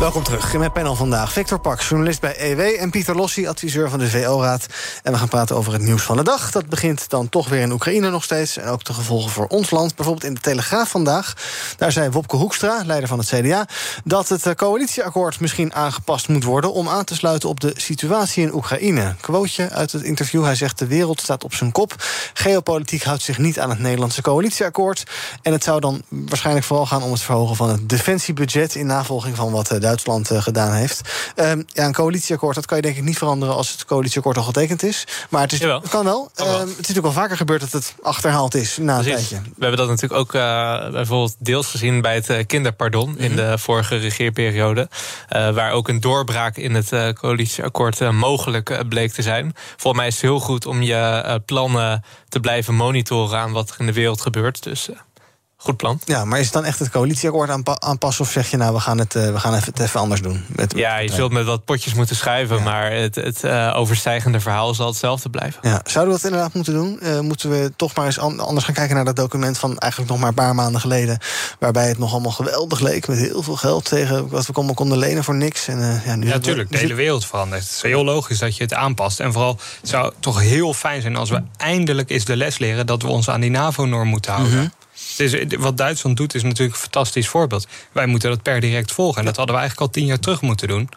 Welkom terug in mijn panel vandaag. Victor Pak, journalist bij EW... en Pieter Lossi, adviseur van de VO-raad. En we gaan praten over het nieuws van de dag. Dat begint dan toch weer in Oekraïne nog steeds... en ook de gevolgen voor ons land. Bijvoorbeeld in de Telegraaf vandaag. Daar zei Wopke Hoekstra, leider van het CDA... dat het eh, coalitieakkoord misschien aangepast moet worden... om aan te sluiten op de situatie in Oekraïne. Quoteje uit het interview. Hij zegt de wereld staat op zijn kop. Geopolitiek houdt zich niet aan het Nederlandse coalitieakkoord. En het zou dan waarschijnlijk vooral gaan om het verhogen van het defensiebudget... in navolging van wat de Duitsland uh, gedaan heeft. Um, ja, een coalitieakkoord, dat kan je denk ik niet veranderen als het coalitieakkoord al getekend is. Maar het, is, het kan wel. Um, het is natuurlijk wel vaker gebeurd dat het achterhaald is na een Precies. tijdje. We hebben dat natuurlijk ook uh, bijvoorbeeld deels gezien bij het uh, kinderpardon mm -hmm. in de vorige regeerperiode. Uh, waar ook een doorbraak in het uh, coalitieakkoord mogelijk bleek te zijn. Volgens mij is het heel goed om je plannen te blijven monitoren aan wat er in de wereld gebeurt. Dus goed plan. Ja, maar is het dan echt het coalitieakkoord aanpa aanpassen? Of zeg je nou, we gaan het, uh, we gaan het even anders doen? Met, ja, je zult met wat potjes moeten schuiven. Ja. Maar het, het uh, overstijgende verhaal zal hetzelfde blijven. Ja. Zouden we dat inderdaad moeten doen? Uh, moeten we toch maar eens anders gaan kijken naar dat document van eigenlijk nog maar een paar maanden geleden. Waarbij het nog allemaal geweldig leek. Met heel veel geld tegen wat we allemaal konden lenen voor niks. En, ja, nu ja, natuurlijk. De hele wereld verandert. Het is heel logisch dat je het aanpast. En vooral, het zou toch heel fijn zijn als we eindelijk eens de les leren dat we ons aan die NAVO-norm moeten houden. Mm -hmm. Wat Duitsland doet is natuurlijk een fantastisch voorbeeld. Wij moeten dat per direct volgen. En dat hadden we eigenlijk al tien jaar terug moeten doen.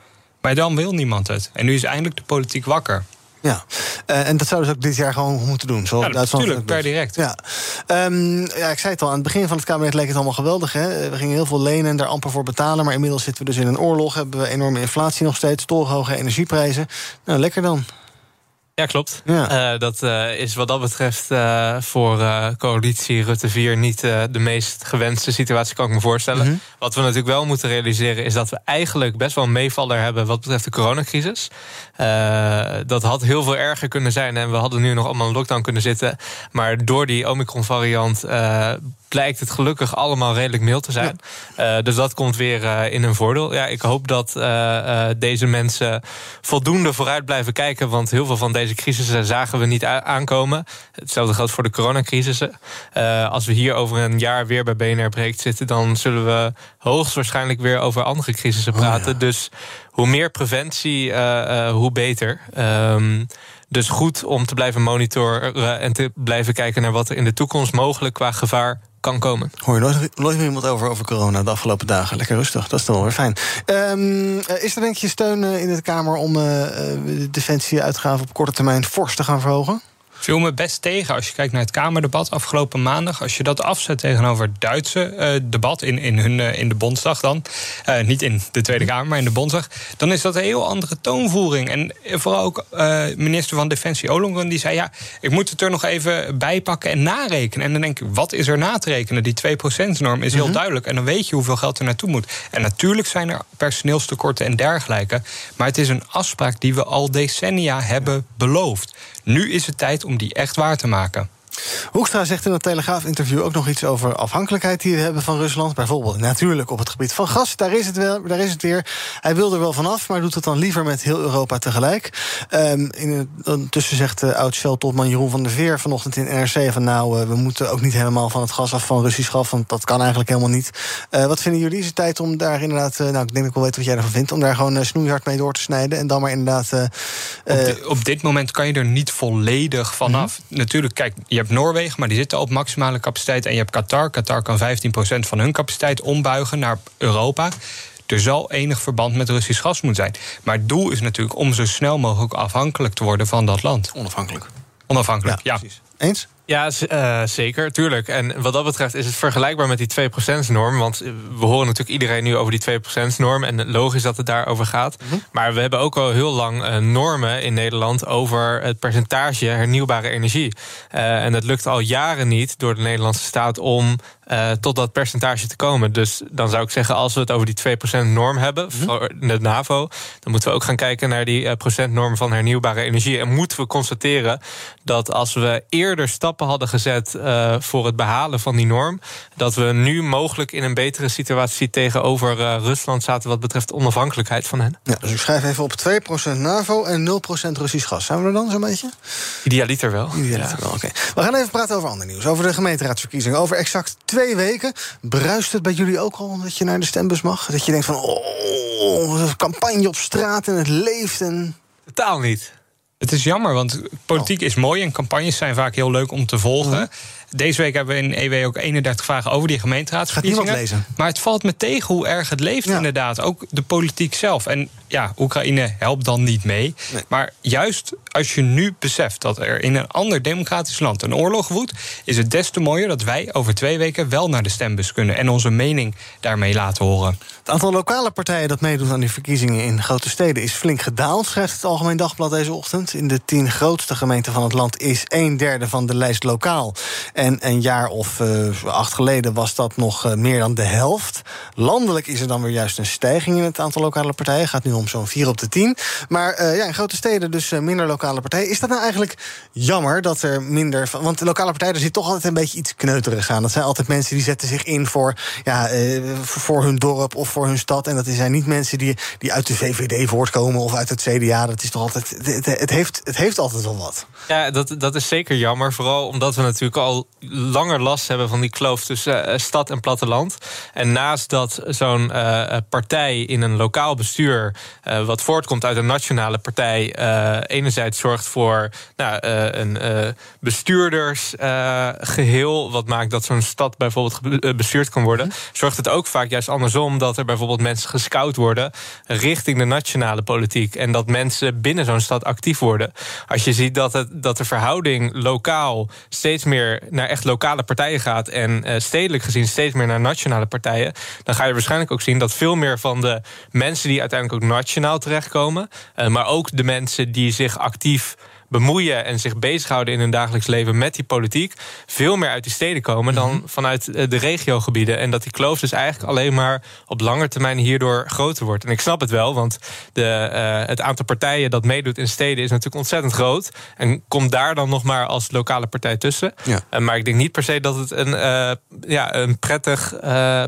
Maar dan wil niemand het. En nu is eindelijk de politiek wakker. Ja, uh, en dat zouden ze ook dit jaar gewoon moeten doen. Zoals ja, Duitsland natuurlijk, per direct. Ja. Um, ja, ik zei het al, aan het begin van het kabinet leek het allemaal geweldig. Hè? We gingen heel veel lenen en daar amper voor betalen. Maar inmiddels zitten we dus in een oorlog. Hebben we enorme inflatie nog steeds. Torenhoge energieprijzen. Nou, lekker dan. Ja, klopt. Ja. Uh, dat uh, is wat dat betreft uh, voor coalitie Rutte 4 niet de meest gewenste situatie, kan ik me voorstellen. Mm -hmm. Wat we natuurlijk wel moeten realiseren is dat we eigenlijk best wel een meevaller hebben wat betreft de coronacrisis. dat had heel veel erger kunnen zijn en we hadden nu nog allemaal in lockdown kunnen zitten. Maar door die Omicron-variant blijkt het gelukkig allemaal redelijk mild te zijn. Ja. Uh, dus dat komt weer uh, in hun voordeel. Ja, ik hoop dat uh, deze mensen voldoende vooruit blijven kijken. Want heel veel van deze crisissen zagen we niet aankomen. Hetzelfde geldt voor de coronacrisissen. als we hier over een jaar weer bij BNR Breekt zitten... dan zullen we hoogstwaarschijnlijk weer over andere crisissen praten. Oh, ja. Dus hoe meer preventie, hoe beter. Um, dus goed om te blijven monitoren en te blijven kijken naar wat er in de toekomst mogelijk qua gevaar kan komen. Hoor je nooit, nooit meer iemand over, over corona de afgelopen dagen? Lekker rustig, dat is toch wel weer fijn. Um, is er denk je steun in de Kamer om uh, de defensieuitgaven op korte termijn fors te gaan verhogen? Viel me best tegen als je kijkt naar het Kamerdebat afgelopen maandag. Als je dat afzet tegenover het Duitse uh, debat in, in, hun, uh, in de Bondsdag dan. Uh, niet in de Tweede Kamer, maar in de Bondsdag. Dan is dat een heel andere toonvoering. En vooral ook minister van Defensie Ollongren die zei... ja, ik moet het er nog even bij pakken en narekenen. En dan denk ik, wat is er na te rekenen? Die 2%-norm is heel Mhm. duidelijk. En dan weet je hoeveel geld er naartoe moet. En natuurlijk zijn er personeelstekorten en dergelijke. Maar het is een afspraak die we al decennia hebben beloofd. Nu is het tijd om die echt waar te maken. Hoekstra zegt in het Telegraaf-interview ook nog iets over afhankelijkheid die we hebben van Rusland. Bijvoorbeeld natuurlijk op het gebied van gas. Daar is het, wel, daar is het weer. Hij wil er wel vanaf, maar doet het dan liever met heel Europa tegelijk. Um, in, ondertussen zegt uh, oud-Shell-topman Jeroen van der Veer vanochtend in NRC... van nou, uh, we moeten ook niet helemaal van het gas af van Russisch gas... want dat kan eigenlijk helemaal niet. Uh, wat vinden jullie? Is het tijd om daar inderdaad... nou, ik denk dat ik wel weet wat jij ervan vindt... om daar gewoon snoeihard mee door te snijden... en dan maar inderdaad... Op, op, dit moment kan je er niet volledig vanaf. Mm -hmm. Natuurlijk, kijk, je hebt Noorwegen, maar die zitten op maximale capaciteit. En je hebt Qatar. Qatar kan 15% van hun capaciteit ombuigen naar Europa. Er zal enig verband met Russisch gas moeten zijn. Maar het doel is natuurlijk om zo snel mogelijk afhankelijk te worden van dat land. Onafhankelijk. Onafhankelijk, ja. ja. Precies. Eens? Ja, uh, zeker, tuurlijk. En wat dat betreft is het vergelijkbaar met die 2%-norm. Want we horen natuurlijk iedereen nu over die 2%-norm. En logisch dat het daarover gaat. Mm -hmm. Maar we hebben ook al heel lang uh, normen in Nederland over het percentage hernieuwbare energie. Uh, en dat lukt al jaren niet door de Nederlandse staat om uh, tot dat percentage te komen. Dus dan zou ik zeggen, als we het over die 2%-norm hebben, mm -hmm. voor de NAVO, dan moeten we ook gaan kijken naar die procentnorm van hernieuwbare energie. En moeten we constateren dat als we eerder stappen stappen hadden gezet uh, voor het behalen van die norm, dat we nu mogelijk in een betere situatie tegenover uh, Rusland zaten wat betreft onafhankelijkheid van hen. Ja, dus ik schrijf even op 2% NAVO en 0% Russisch gas. Zijn we er dan zo'n beetje? Idealiter wel. Idealiter ja. wel, oké. We gaan even praten over ander nieuws. Over de gemeenteraadsverkiezingen. Over exact twee weken. Bruist het bij jullie ook al dat je naar de stembus mag? Dat je denkt van, oh, campagne op straat en het leeft en... Totaal niet. Het is jammer, want politiek is mooi en campagnes zijn vaak heel leuk om te volgen. Mhm. Deze week hebben we in EW ook 31 vragen over die gemeenteraadsverkiezingen. Gaat lezen. Maar het valt me tegen hoe erg het leeft, inderdaad. Ook de politiek zelf. En ja, Oekraïne helpt dan niet mee. Maar juist als je nu beseft dat er in een ander democratisch land een oorlog woedt, is het des te mooier dat wij over twee weken wel naar de stembus kunnen en onze mening daarmee laten horen. Het aantal lokale partijen dat meedoet aan die verkiezingen in grote steden is flink gedaald, schrijft het Algemeen Dagblad deze ochtend. In de tien grootste gemeenten van het land is een derde van de lijst lokaal. En een jaar of uh, acht geleden was dat nog uh, meer dan de helft. Landelijk is er dan weer juist een stijging in het aantal lokale partijen. Gaat nu om zo'n 4 op de 10. Maar uh, ja, in grote steden dus minder lokale partijen. Is dat nou eigenlijk jammer dat er minder... Van, want de lokale partijen, daar zit toch altijd een beetje iets kneuterig aan. Dat zijn altijd mensen die zetten zich in voor, ja, voor hun dorp of voor hun stad. En dat zijn niet mensen die, die uit de VVD voortkomen of uit het CDA. Dat is toch altijd... Het, het, heeft, het heeft altijd wel wat. Ja, dat, dat is zeker jammer. Vooral omdat we natuurlijk al langer last hebben van die kloof tussen stad en platteland. En naast dat zo'n partij in een lokaal bestuur, uh, wat voortkomt uit een nationale partij, enerzijds zorgt voor nou, een bestuurdersgeheel, wat maakt dat zo'n stad bijvoorbeeld bestuurd kan worden, mhm. zorgt het ook vaak juist andersom dat er bijvoorbeeld mensen gescout worden richting de nationale politiek. En dat mensen binnen zo'n stad actief worden. Als je ziet dat, het, dat de verhouding lokaal steeds meer naar echt lokale partijen gaat en stedelijk gezien steeds meer naar nationale partijen, dan ga je waarschijnlijk ook zien dat veel meer van de mensen die uiteindelijk ook nationaal terechtkomen, uh, maar ook de mensen die zich actief bemoeien en zich bezighouden in hun dagelijks leven met die politiek, veel meer uit die steden komen dan mhm. vanuit eh, de regiogebieden. En dat die kloof dus eigenlijk alleen maar op lange termijn hierdoor groter wordt. En ik snap het wel, want de, uh, het aantal partijen dat meedoet in steden is natuurlijk ontzettend groot. En komt daar dan nog maar als lokale partij tussen. Ja. Uh, maar ik denk niet per se dat het een, uh, ja, een prettig,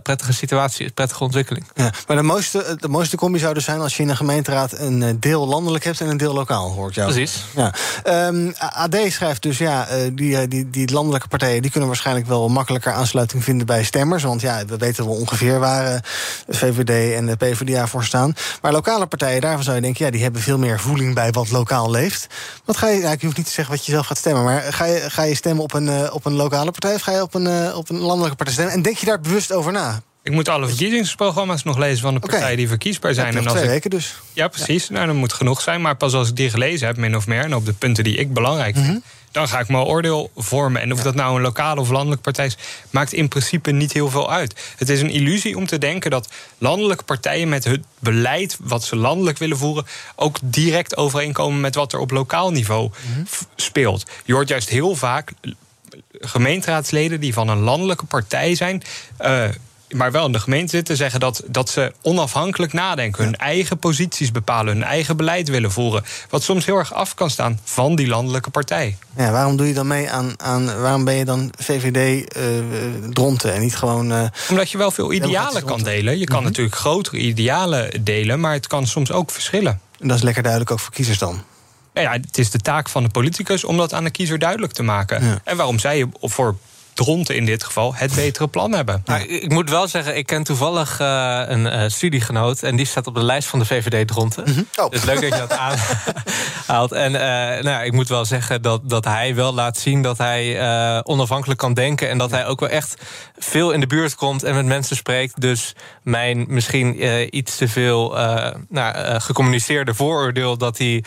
prettige situatie is, prettige ontwikkeling. Ja, maar de mooiste, de mooiste combi zou dus zijn als je in een gemeenteraad een deel landelijk hebt en een deel lokaal, hoort jou. Precies. Ja. Ehm, AD schrijft dus, ja, uh, die, die, die landelijke partijen... die kunnen waarschijnlijk wel makkelijker aansluiting vinden bij stemmers. Want ja, we weten wel ongeveer waar uh, VVD en de PvdA voor staan. Maar lokale partijen, daarvan zou je denken... ja, die hebben veel meer voeling bij wat lokaal leeft. Wat ga je, nou, je hoeft niet te zeggen wat je zelf gaat stemmen... maar ga je, ga je stemmen op een, op een lokale partij... of ga je op een, op een landelijke partij stemmen? En denk je daar bewust over na? Ik moet alle verkiezingsprogramma's nog lezen van de partijen die verkiesbaar zijn. en als twee weken dus. Ja, precies. Nou, dat moet genoeg zijn. Maar pas als ik die gelezen heb, min of meer... en op de punten die ik belangrijk vind... Mhm. dan ga ik mijn oordeel vormen. En of dat nou een lokale of landelijke partij is... maakt in principe niet heel veel uit. Het is een illusie om te denken dat landelijke partijen... met het beleid wat ze landelijk willen voeren... ook direct overeenkomen met wat er op lokaal niveau mhm. speelt. Je hoort juist heel vaak gemeenteraadsleden die van een landelijke partij zijn... Uh, maar wel in de gemeente zitten, zeggen dat, dat ze onafhankelijk nadenken, hun eigen posities bepalen, hun eigen beleid willen voeren. Wat soms heel erg af kan staan van die landelijke partij. Ja, waarom doe je dan mee aan, aan waarom ben je dan VVD uh, eh, dronten en niet gewoon. Uh, Omdat je wel veel idealen kan delen. Je kan mhm. natuurlijk grotere idealen delen, maar het kan soms ook verschillen. En dat is lekker duidelijk ook voor kiezers dan. Ja, het is de taak van de politicus om dat aan de kiezer duidelijk te maken. En waarom zij voor Dronten in dit geval het betere plan hebben. Nou, ik moet wel zeggen, ik ken toevallig uh, een uh, studiegenoot... en die staat op de lijst van de VVD Dronten. Mm -hmm. oh. Dus leuk dat je dat aanhaalt. <laughs> En uh, nou, ik moet wel zeggen dat, dat hij wel laat zien... dat hij onafhankelijk kan denken... en dat hij ook wel echt veel in de buurt komt en met mensen spreekt. Dus mijn misschien iets te veel nou, gecommuniceerde vooroordeel... dat die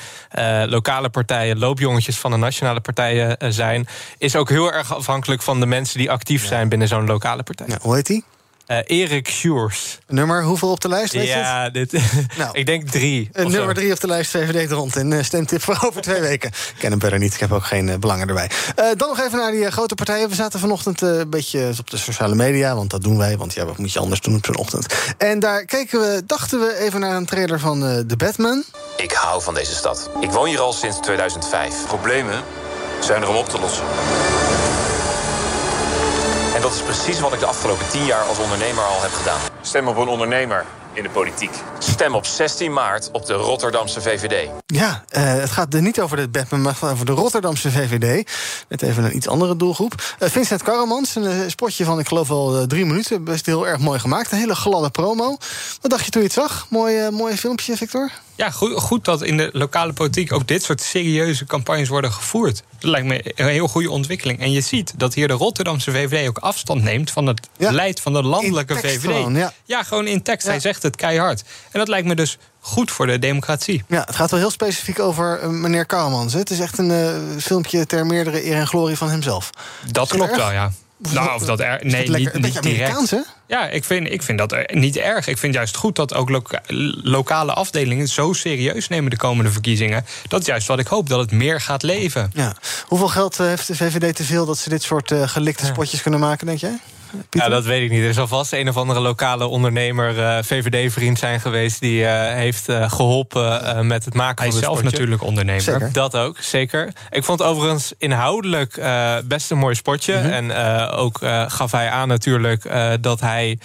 lokale partijen loopjongetjes van de nationale partijen zijn... is ook heel erg afhankelijk van de mensen mensen die actief zijn binnen zo'n lokale partij. Ja, hoe heet die? Uh, Erik Sjoers. Nummer hoeveel op de lijst? Weet ja, dit, <laughs> nou, <laughs> ik denk drie. nummer drie op de lijst VVD rond. En uh, stemtip voor over twee weken. Ik ken hem verder niet, ik heb ook geen uh, belangen erbij. dan nog even naar die grote partijen. We zaten vanochtend een beetje op de sociale media, want dat doen wij. Want ja, wat moet je anders doen op zo'n ochtend? En daar keken we, dachten we even naar een trailer van The Batman. Ik hou van deze stad. Ik woon hier al sinds 2005. Problemen zijn er om op te lossen. Precies wat ik de afgelopen tien jaar als ondernemer al heb gedaan. Stem op een ondernemer in de politiek. Stem op 16 maart op de Rotterdamse VVD. Ja, uh, het gaat er niet over de Batman, maar over de Rotterdamse VVD. Net even een iets andere doelgroep. Uh, Vincent Karremans, een uh, spotje van, ik geloof wel drie minuten. Best heel erg mooi gemaakt. Een hele gladde promo. Wat dacht je toen je het zag? Mooi, mooi filmpje, Victor? Ja, goed, goed, dat in de lokale politiek ook dit soort serieuze campagnes worden gevoerd. Dat lijkt me een heel goede ontwikkeling. En je ziet dat hier de Rotterdamse VVD ook afstand neemt van het ja. beleid van de landelijke VVD. Gewoon, ja. ja. gewoon in tekst. Hij zegt het keihard. En dat lijkt me dus goed voor de democratie. Ja, het gaat wel heel specifiek over uh, meneer Karmans. Het is echt een uh, filmpje ter meerdere eer en glorie van hemzelf. Dat klopt wel, ja. Nou, of dat er. Nee, niet, niet direct. Hè? Ja, ik vind, ik vind dat er niet erg. Ik vind juist goed dat ook loka lokale afdelingen zo serieus nemen de komende verkiezingen. Dat is juist wat ik hoop, dat het meer gaat leven. Ja. Hoeveel geld uh, heeft de VVD te veel dat ze dit soort uh, gelikte spotjes kunnen maken, denk jij? Ja, dat weet ik niet. Er zal vast een of andere lokale ondernemer, uh, VVD-vriend zijn geweest... die uh, heeft uh, geholpen met het maken Hij van het zelf natuurlijk ondernemer. Zeker. Dat ook, zeker. Ik vond overigens inhoudelijk best een mooi spotje. Mm -hmm. En ook gaf hij aan natuurlijk dat hij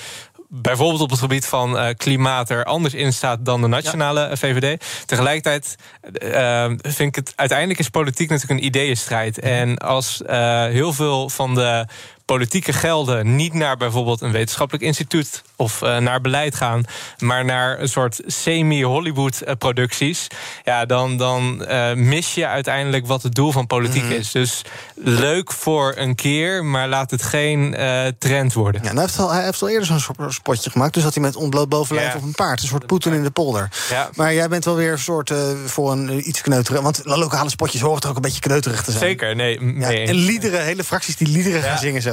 bijvoorbeeld op het gebied van uh, klimaat er anders in staat dan de nationale ja. VVD. Tegelijkertijd uh, vind ik het uiteindelijk is politiek natuurlijk een ideeënstrijd. En als uh, heel veel van de politieke gelden niet naar bijvoorbeeld een wetenschappelijk instituut of uh, naar beleid gaan, maar naar een soort semi-Hollywood-producties, ja, dan, dan uh, mis je uiteindelijk wat het doel van politiek mm -hmm. is. Dus leuk voor een keer, maar laat het geen uh, trend worden. Ja, nou heeft al, hij heeft al eerder zo'n spotje gemaakt, dus dat hij met ontbloot bovenlijf ja. op een paard, een soort Poetin in de polder. Ja. Maar jij bent wel weer een soort voor een iets kneuterig, want lokale spotjes horen toch ook een beetje kneuterig te zijn. Zeker, nee. nee. Ja, en liederen, hele fracties die liederen gaan zingen zo.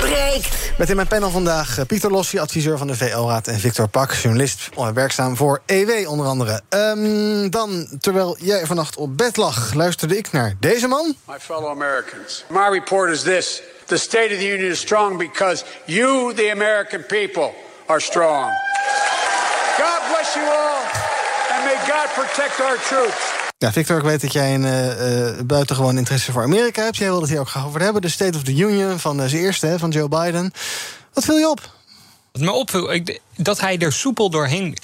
breekt. Met in mijn panel vandaag uh, Pieter Lossi, adviseur van de VO-raad... en Victor Pak, journalist, werkzaam voor EW onder andere. Um, dan, terwijl jij vannacht op bed lag, luisterde ik naar deze man. My fellow Americans, my report is this. The State of the Union is strong because you, the American people, are strong. God bless you all, and may God protect our troops. Ja, Victor, ik weet dat jij een uh, uh, buitengewoon interesse voor Amerika hebt. Jij wilde het hier ook graag over hebben. De State of the Union van uh, zijn eerste, hè, van Joe Biden. Wat viel je op? Wat me opviel, ik, dat hij er soepel doorheen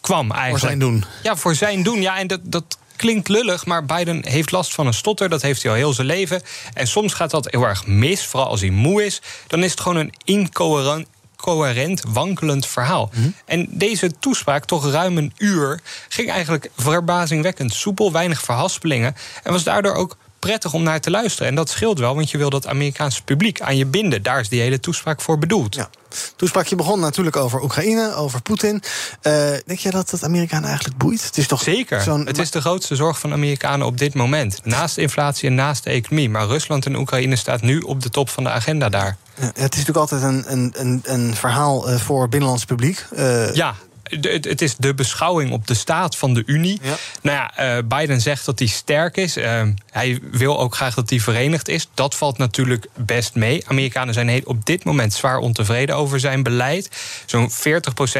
kwam eigenlijk. Voor zijn doen. Ja, voor zijn doen. Ja, en dat, dat klinkt lullig, maar Biden heeft last van een stotter. Dat heeft hij al heel zijn leven. En soms gaat dat heel erg mis, vooral als hij moe is. Dan is het gewoon een incoherent coherent, wankelend verhaal. Mm -hmm. En deze toespraak, toch ruim een uur, ging eigenlijk verbazingwekkend soepel, weinig verhaspelingen. En was daardoor ook prettig om naar te luisteren. En dat scheelt wel, want je wil dat Amerikaanse publiek aan je binden. Daar is die hele toespraak voor bedoeld. Ja. Toespraakje begon natuurlijk over Oekraïne, over Poetin. Uh, denk je dat het Amerikanen eigenlijk boeit? Het is toch Zeker. Het is de grootste zorg van Amerikanen op dit moment. Naast inflatie en naast de economie. Maar Rusland en Oekraïne staat nu op de top van de agenda daar. Ja, het is natuurlijk altijd een, een, een, een verhaal uh, voor binnenlands publiek. Uh, ja. Het is de beschouwing op de staat van de Unie. Ja. Nou ja, uh, Biden zegt dat hij sterk is. Uh, hij wil ook graag dat hij verenigd is. Dat valt natuurlijk best mee. Amerikanen zijn op dit moment zwaar ontevreden over zijn beleid. Zo'n 40%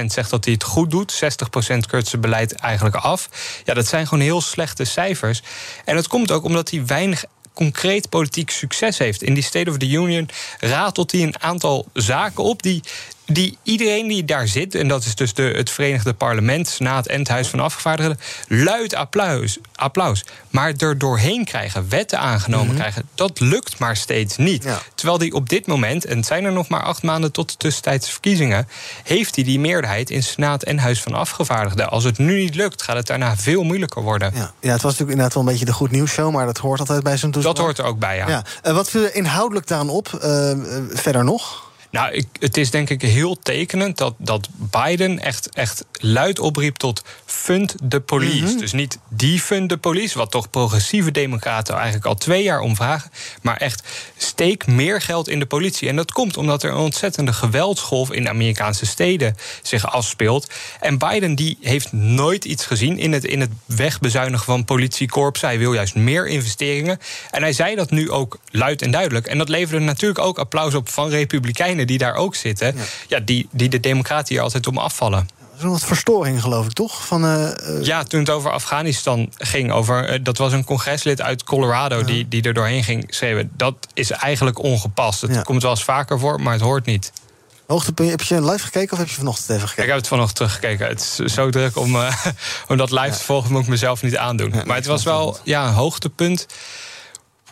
zegt dat hij het goed doet. 60% keurt zijn beleid eigenlijk af. Ja, dat zijn gewoon heel slechte cijfers. En dat komt ook omdat hij weinig concreet politiek succes heeft. In die State of the Union ratelt hij een aantal zaken op die, die iedereen die daar zit, en dat is dus de, het Verenigde Parlement, Senaat en het Huis van Afgevaardigden, luid applaus, applaus. Maar er doorheen krijgen, wetten aangenomen mm-hmm. krijgen, dat lukt maar steeds niet. Ja. Terwijl die op dit moment, en het zijn er nog maar acht maanden tot de tussentijdse verkiezingen, heeft hij die meerderheid in Senaat en Huis van Afgevaardigden. Als het nu niet lukt, gaat het daarna veel moeilijker worden. Ja, ja het was natuurlijk inderdaad wel een beetje de goed nieuws show, maar dat hoort altijd bij zo'n toespraak. Dat hoort er ook bij, ja. ja. Uh, wat viel inhoudelijk daaraan op? Uh, verder nog? Nou, ik, het is denk ik heel tekenend dat, dat Biden echt, echt luid opriep tot fund the police. Mhm. Dus niet defund the police, wat toch progressieve democraten eigenlijk al twee jaar om vragen. Maar echt steek meer geld in de politie. En dat komt omdat er een ontzettende geweldsgolf in Amerikaanse steden zich afspeelt. En Biden die heeft nooit iets gezien in het, in het wegbezuinigen van politiekorps. Hij wil juist meer investeringen. En hij zei dat nu ook luid en duidelijk. En dat leverde natuurlijk ook applaus op van republikeinen die daar ook zitten. Ja, die, die de democraten hier altijd om afvallen. Er is nog wat verstoring, geloof ik, toch? Van, eh, eh, Ja, toen het over Afghanistan ging, over, eh, dat was een congreslid uit Colorado die, die er doorheen ging schreeuwen. Dat is eigenlijk ongepast. Het Ja. komt wel eens vaker voor, maar het hoort niet. Hoogtepunt, heb je live gekeken of heb je vanochtend even gekeken? Ik heb het vanochtend teruggekeken. Het is zo druk om, <laughs> om dat live te volgen, moet ik mezelf niet aandoen. maar het was wel ja, een hoogtepunt.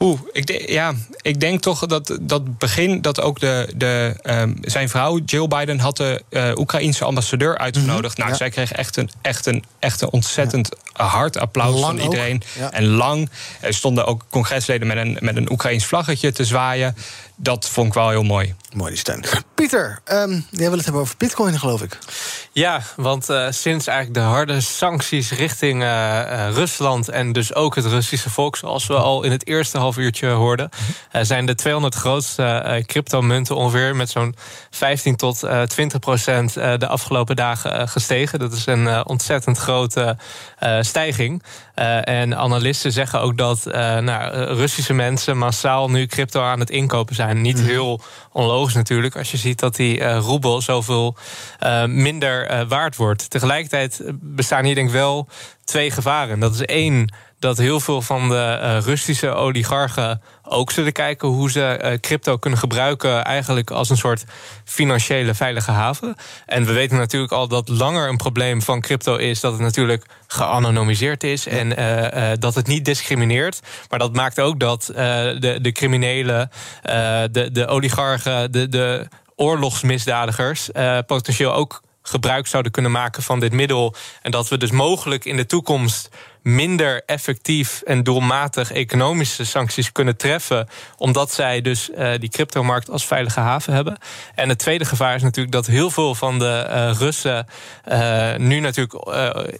Oeh, ik, de- ja, ik denk toch dat dat begin dat ook de, de, ehm, zijn vrouw Jill Biden had de eh Oekraïense ambassadeur uitgenodigd. nou, ja. zij kreeg echt een, echt een, echt een ontzettend hard applaus Lang van iedereen. ja. En lang. Er stonden ook congresleden met een, met een Oekraïns vlaggetje te zwaaien. Dat vond ik wel heel mooi. Mooi die. Pieter, ehm, jij wil het hebben over bitcoin, geloof ik. Ja, want eh, sinds eigenlijk de harde sancties richting eh, eh, Rusland en dus ook het Russische volk, zoals we al in het eerste half uurtje hoorden, zijn de 200 grootste cryptomunten ongeveer met zo'n 15 tot eh, 20 procent de afgelopen dagen gestegen. Dat is een ontzettend grote stijging. Eh, en analisten zeggen ook dat eh, nou, Russische mensen massaal nu crypto aan het inkopen zijn. Niet heel onlogisch natuurlijk, als je ziet dat die eh, roebel zoveel minder waard wordt. Tegelijkertijd bestaan hier denk ik wel twee gevaren. Dat is één, dat heel veel van de eh, Russische oligarchen ook zullen kijken hoe ze eh, crypto kunnen gebruiken, eigenlijk als een soort financiële veilige haven. En we weten natuurlijk al dat langer een probleem van crypto is dat het natuurlijk geanonimiseerd is en eh, dat het niet discrimineert. Maar dat maakt ook dat de, de criminelen, de, de oligarchen, de, de oorlogsmisdadigers potentieel ook gebruik zouden kunnen maken van dit middel. En dat we dus mogelijk in de toekomst minder effectief en doelmatig economische sancties kunnen treffen. Omdat zij dus eh, die cryptomarkt als veilige haven hebben. En het tweede gevaar is natuurlijk dat heel veel van de eh, Russen eh, nu natuurlijk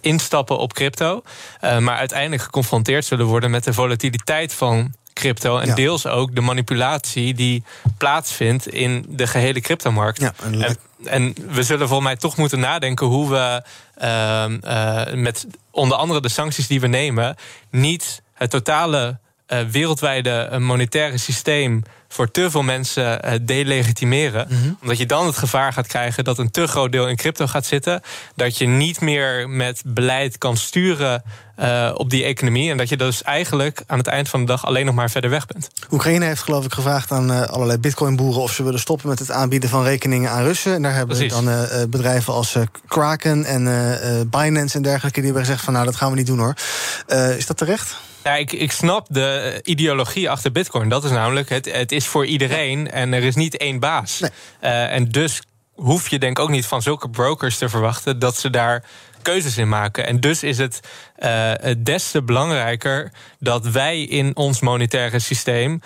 instappen op crypto. maar uiteindelijk geconfronteerd zullen worden met de volatiliteit van crypto. En Ja. deels ook de manipulatie die plaatsvindt in de gehele cryptomarkt. en, en we zullen volgens mij toch moeten nadenken hoe we ehm, eh, met onder andere de sancties die we nemen, niet het totale eh, wereldwijde eh, monetaire systeem voor te veel mensen eh, delegitimeren. Omdat je dan het gevaar gaat krijgen dat een te groot deel in crypto gaat zitten. Dat je niet meer met beleid kan sturen eh, op die economie. En dat je dus eigenlijk aan het eind van de dag alleen nog maar verder weg bent. Oekraïne heeft geloof ik gevraagd aan eh, allerlei bitcoinboeren... of ze willen stoppen met het aanbieden van rekeningen aan Russen. En daar hebben Precies. dan bedrijven als Kraken en Binance en dergelijke... die hebben gezegd van nou, dat gaan we niet doen hoor. Is dat terecht? Ja, ik, ik snap de ideologie achter Bitcoin. Dat is namelijk, het, het is voor iedereen en er is niet één baas. Eh, en dus hoef je denk ik ook niet van zulke brokers te verwachten dat ze daar keuzes in maken. En dus is het eh, des te belangrijker dat wij in ons monetaire systeem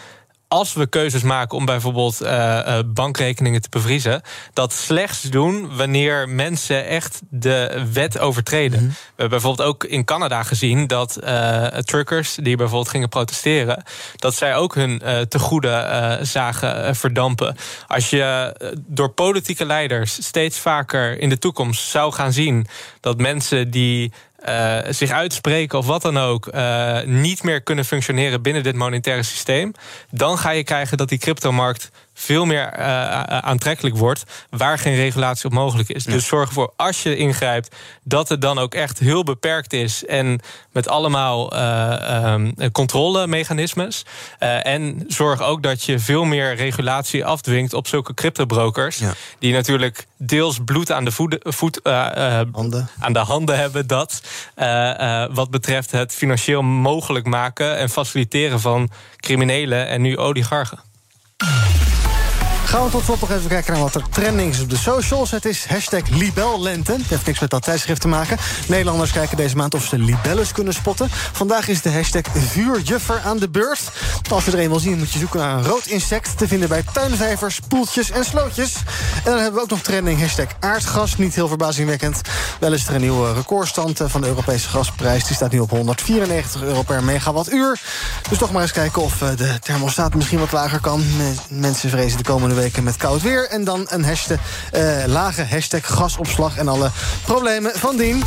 als we keuzes maken om bijvoorbeeld eh, eh, bankrekeningen te bevriezen, dat slechts doen wanneer mensen echt de wet overtreden. We hebben bijvoorbeeld ook in Canada gezien dat eh, truckers die bijvoorbeeld gingen protesteren, dat zij ook hun eh tegoeden zagen verdampen. Als je door politieke leiders steeds vaker in de toekomst zou gaan zien dat mensen die eh, zich uitspreken of wat dan ook, eh, niet meer kunnen functioneren binnen dit monetaire systeem, dan ga je krijgen dat die cryptomarkt veel meer eh, aantrekkelijk wordt, waar geen regulatie op mogelijk is. Dus zorg ervoor, als je ingrijpt, dat het dan ook echt heel beperkt is en met allemaal eh, ehm, controlemechanismes. Eh, en zorg ook dat je veel meer regulatie afdwingt op zulke cryptobrokers, die natuurlijk deels bloed aan de voeten, voet, eh, aan de handen hebben, dat wat betreft het financieel mogelijk maken en faciliteren van criminelen en nu oligarchen. Gaan we tot slot nog even kijken naar wat er trending is op de socials. Het is hashtag Libellente. Het heeft niks met dat tijdschrift te maken. Nederlanders kijken deze maand of ze libelles kunnen spotten. Vandaag is de hashtag vuurjuffer aan de beurt. Als je er een wil zien, moet je zoeken naar een rood insect... te vinden bij tuinvijvers, poeltjes en slootjes. En dan hebben we ook nog trending hashtag aardgas. Niet heel verbazingwekkend. Wel is er een nieuwe recordstand van de Europese gasprijs. Die staat nu op 194 euro per megawattuur. Dus toch maar eens kijken of eh, de thermostaat misschien wat lager kan. Mensen vrezen de komende weken met koud weer. En dan een hashtag, uh, lage hashtag gasopslag en alle problemen van dien.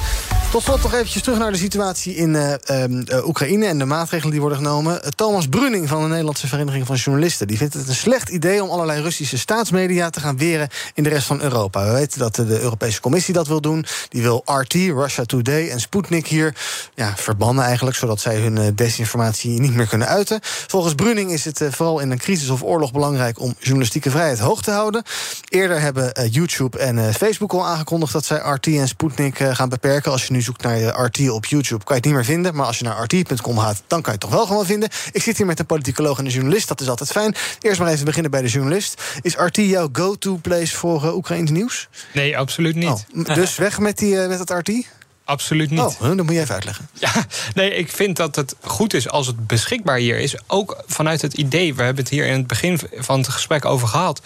Tot slot nog eventjes terug naar de situatie in uh, uh, Oekraïne... en de maatregelen die worden genomen. Thomas Bruning van de Nederlandse Vereniging van Journalisten... die vindt het een slecht idee om allerlei Russische staatsmedia... te gaan weren in de rest van Europa. We weten dat de Europese Commissie dat wil doen. Die wil RT, Russia Today en Sputnik hier ja, verbannen eigenlijk... zodat zij hun desinformatie niet meer kunnen uiten. Volgens Bruning is het vooral in een crisis of oorlog belangrijk... om journalistieke vrijheid hoog te houden. Eerder hebben YouTube en Facebook al aangekondigd... dat zij RT en Sputnik gaan beperken. Als je nu zoekt naar je RT op YouTube, kan je het niet meer vinden. Maar als je naar RT.com gaat, dan kan je het toch wel gewoon vinden. Ik zit hier met een politicoloog en een journalist, dat is altijd fijn. Eerst maar even beginnen bij de journalist. Is RT jouw go-to place voor Oekraïns nieuws? Nee, absoluut niet. Oh, dus <laughs> weg met, die, met het RT? Absoluut niet. Oh, dan moet je even uitleggen. <laughs> Ja, nee, ik vind dat het goed is als het beschikbaar hier is. Ook vanuit het idee, we hebben het hier in het begin van het gesprek over gehad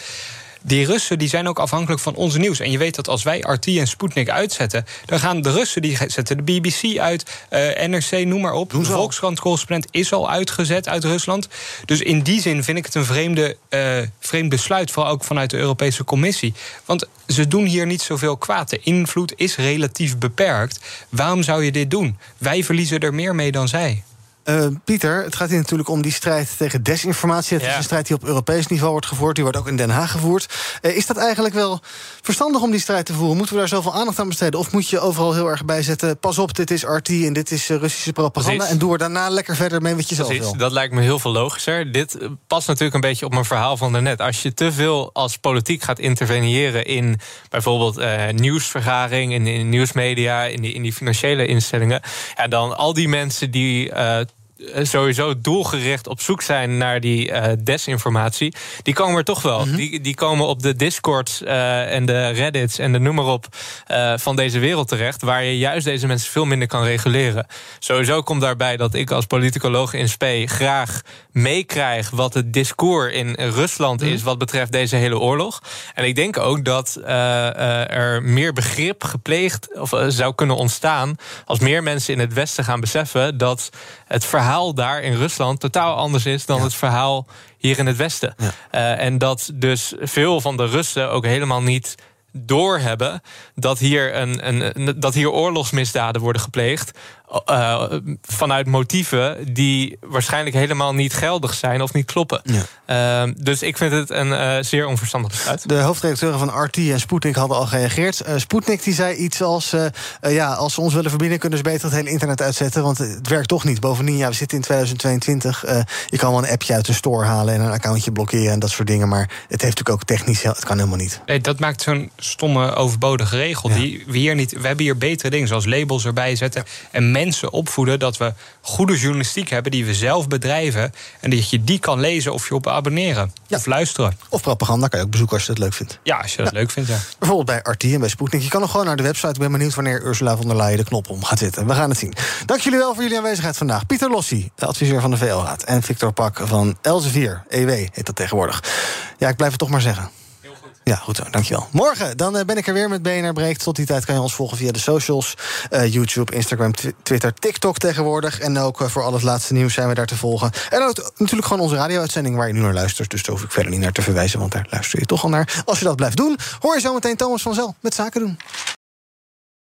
die Russen die zijn ook afhankelijk van onze nieuws. En je weet dat als wij RT en Sputnik uitzetten... dan gaan de Russen, die zetten de BBC uit, uh, NRC, noem maar op. De Volkskrant-correspondent is al uitgezet uit Rusland. Dus in die zin vind ik het een vreemde, uh, vreemd besluit... vooral ook vanuit de Europese Commissie. Want ze doen hier niet zoveel kwaad. De invloed is relatief beperkt. Waarom zou je dit doen? Wij verliezen er meer mee dan zij. Uh, Pieter, het gaat hier natuurlijk om die strijd tegen desinformatie. Het is een strijd die op Europees niveau wordt gevoerd. Die wordt ook in Den Haag gevoerd. Uh, is dat eigenlijk wel verstandig om die strijd te voeren? Moeten we daar zoveel aandacht aan besteden? Of moet je overal heel erg bij zetten... pas op, dit is RT en dit is uh, Russische propaganda... Precies. en doe er daarna lekker verder mee wat je zelf wil? dat lijkt me heel veel logischer. Dit past natuurlijk een beetje op mijn verhaal van daarnet. Als je te veel als politiek gaat interveneren... in bijvoorbeeld nieuwsvergaring, in, in nieuwsmedia... In die, in die financiële instellingen... Ja, dan al die mensen die sowieso doelgericht op zoek zijn naar die uh, desinformatie, die komen er toch wel. Mhm. die, die komen op de Discords uh, en de Reddits en de noem maar op uh, van deze wereld terecht, waar je juist deze mensen veel minder kan reguleren. Sowieso komt daarbij dat ik als politicoloog in spe graag meekrijg wat het discours in Rusland is wat betreft deze hele oorlog. En ik denk ook dat er meer begrip gepleegd of zou kunnen ontstaan als meer mensen in het Westen gaan beseffen dat het verhaal daar in Rusland totaal anders is dan het verhaal hier in het Westen. Uh, en dat dus veel van de Russen ook helemaal niet doorhebben dat hier, een, een, dat hier oorlogsmisdaden worden gepleegd. Uh, vanuit motieven die waarschijnlijk helemaal niet geldig zijn of niet kloppen. Ja. Uh, dus ik vind het een uh, zeer onverstandig besluit. De hoofdredacteuren van RT en Sputnik hadden al gereageerd. Sputnik die zei iets als: ja, als ze ons willen verbinden, kunnen ze beter het hele internet uitzetten. Want het werkt toch niet. Bovendien, ja, we zitten in 2022. je kan wel een appje uit de store halen en een accountje blokkeren en dat soort dingen. Maar het heeft natuurlijk ook technisch, het kan helemaal niet. Nee, dat maakt zo'n stomme, overbodige regel. Ja. Die we hier niet. We hebben hier betere dingen, zoals labels erbij zetten. En mensen opvoeden dat we goede journalistiek hebben die we zelf bedrijven. En dat je die kan lezen of je op abonneren ja. of luisteren. Of propaganda kan je ook bezoeken als je dat leuk vindt. Ja, als je dat ja. leuk vindt, ja. Bijvoorbeeld bij RT en bij Sputnik. Je kan nog gewoon naar de website. Ik ben benieuwd wanneer Ursula von der Leyen de knop om gaat zitten. We gaan het zien. Dank jullie wel voor jullie aanwezigheid vandaag. Pieter Lossi, adviseur van de VL-raad. En Victor Pak van Elsevier, EW heet dat tegenwoordig. Ja, ik blijf het toch maar zeggen. Ja, goed zo, dankjewel. Morgen dan uh, ben ik er weer met BNR Breekt. Tot die tijd kan je ons volgen via de socials. Uh, YouTube, Instagram, Twitter, TikTok tegenwoordig. En ook uh, voor al het laatste nieuws zijn we daar te volgen. En ook natuurlijk gewoon onze radio-uitzending waar je nu naar luistert. Dus daar hoef ik verder niet naar te verwijzen, want daar luister je toch al naar. Als je dat blijft doen, hoor je zo meteen Thomas van Zel met Zaken doen.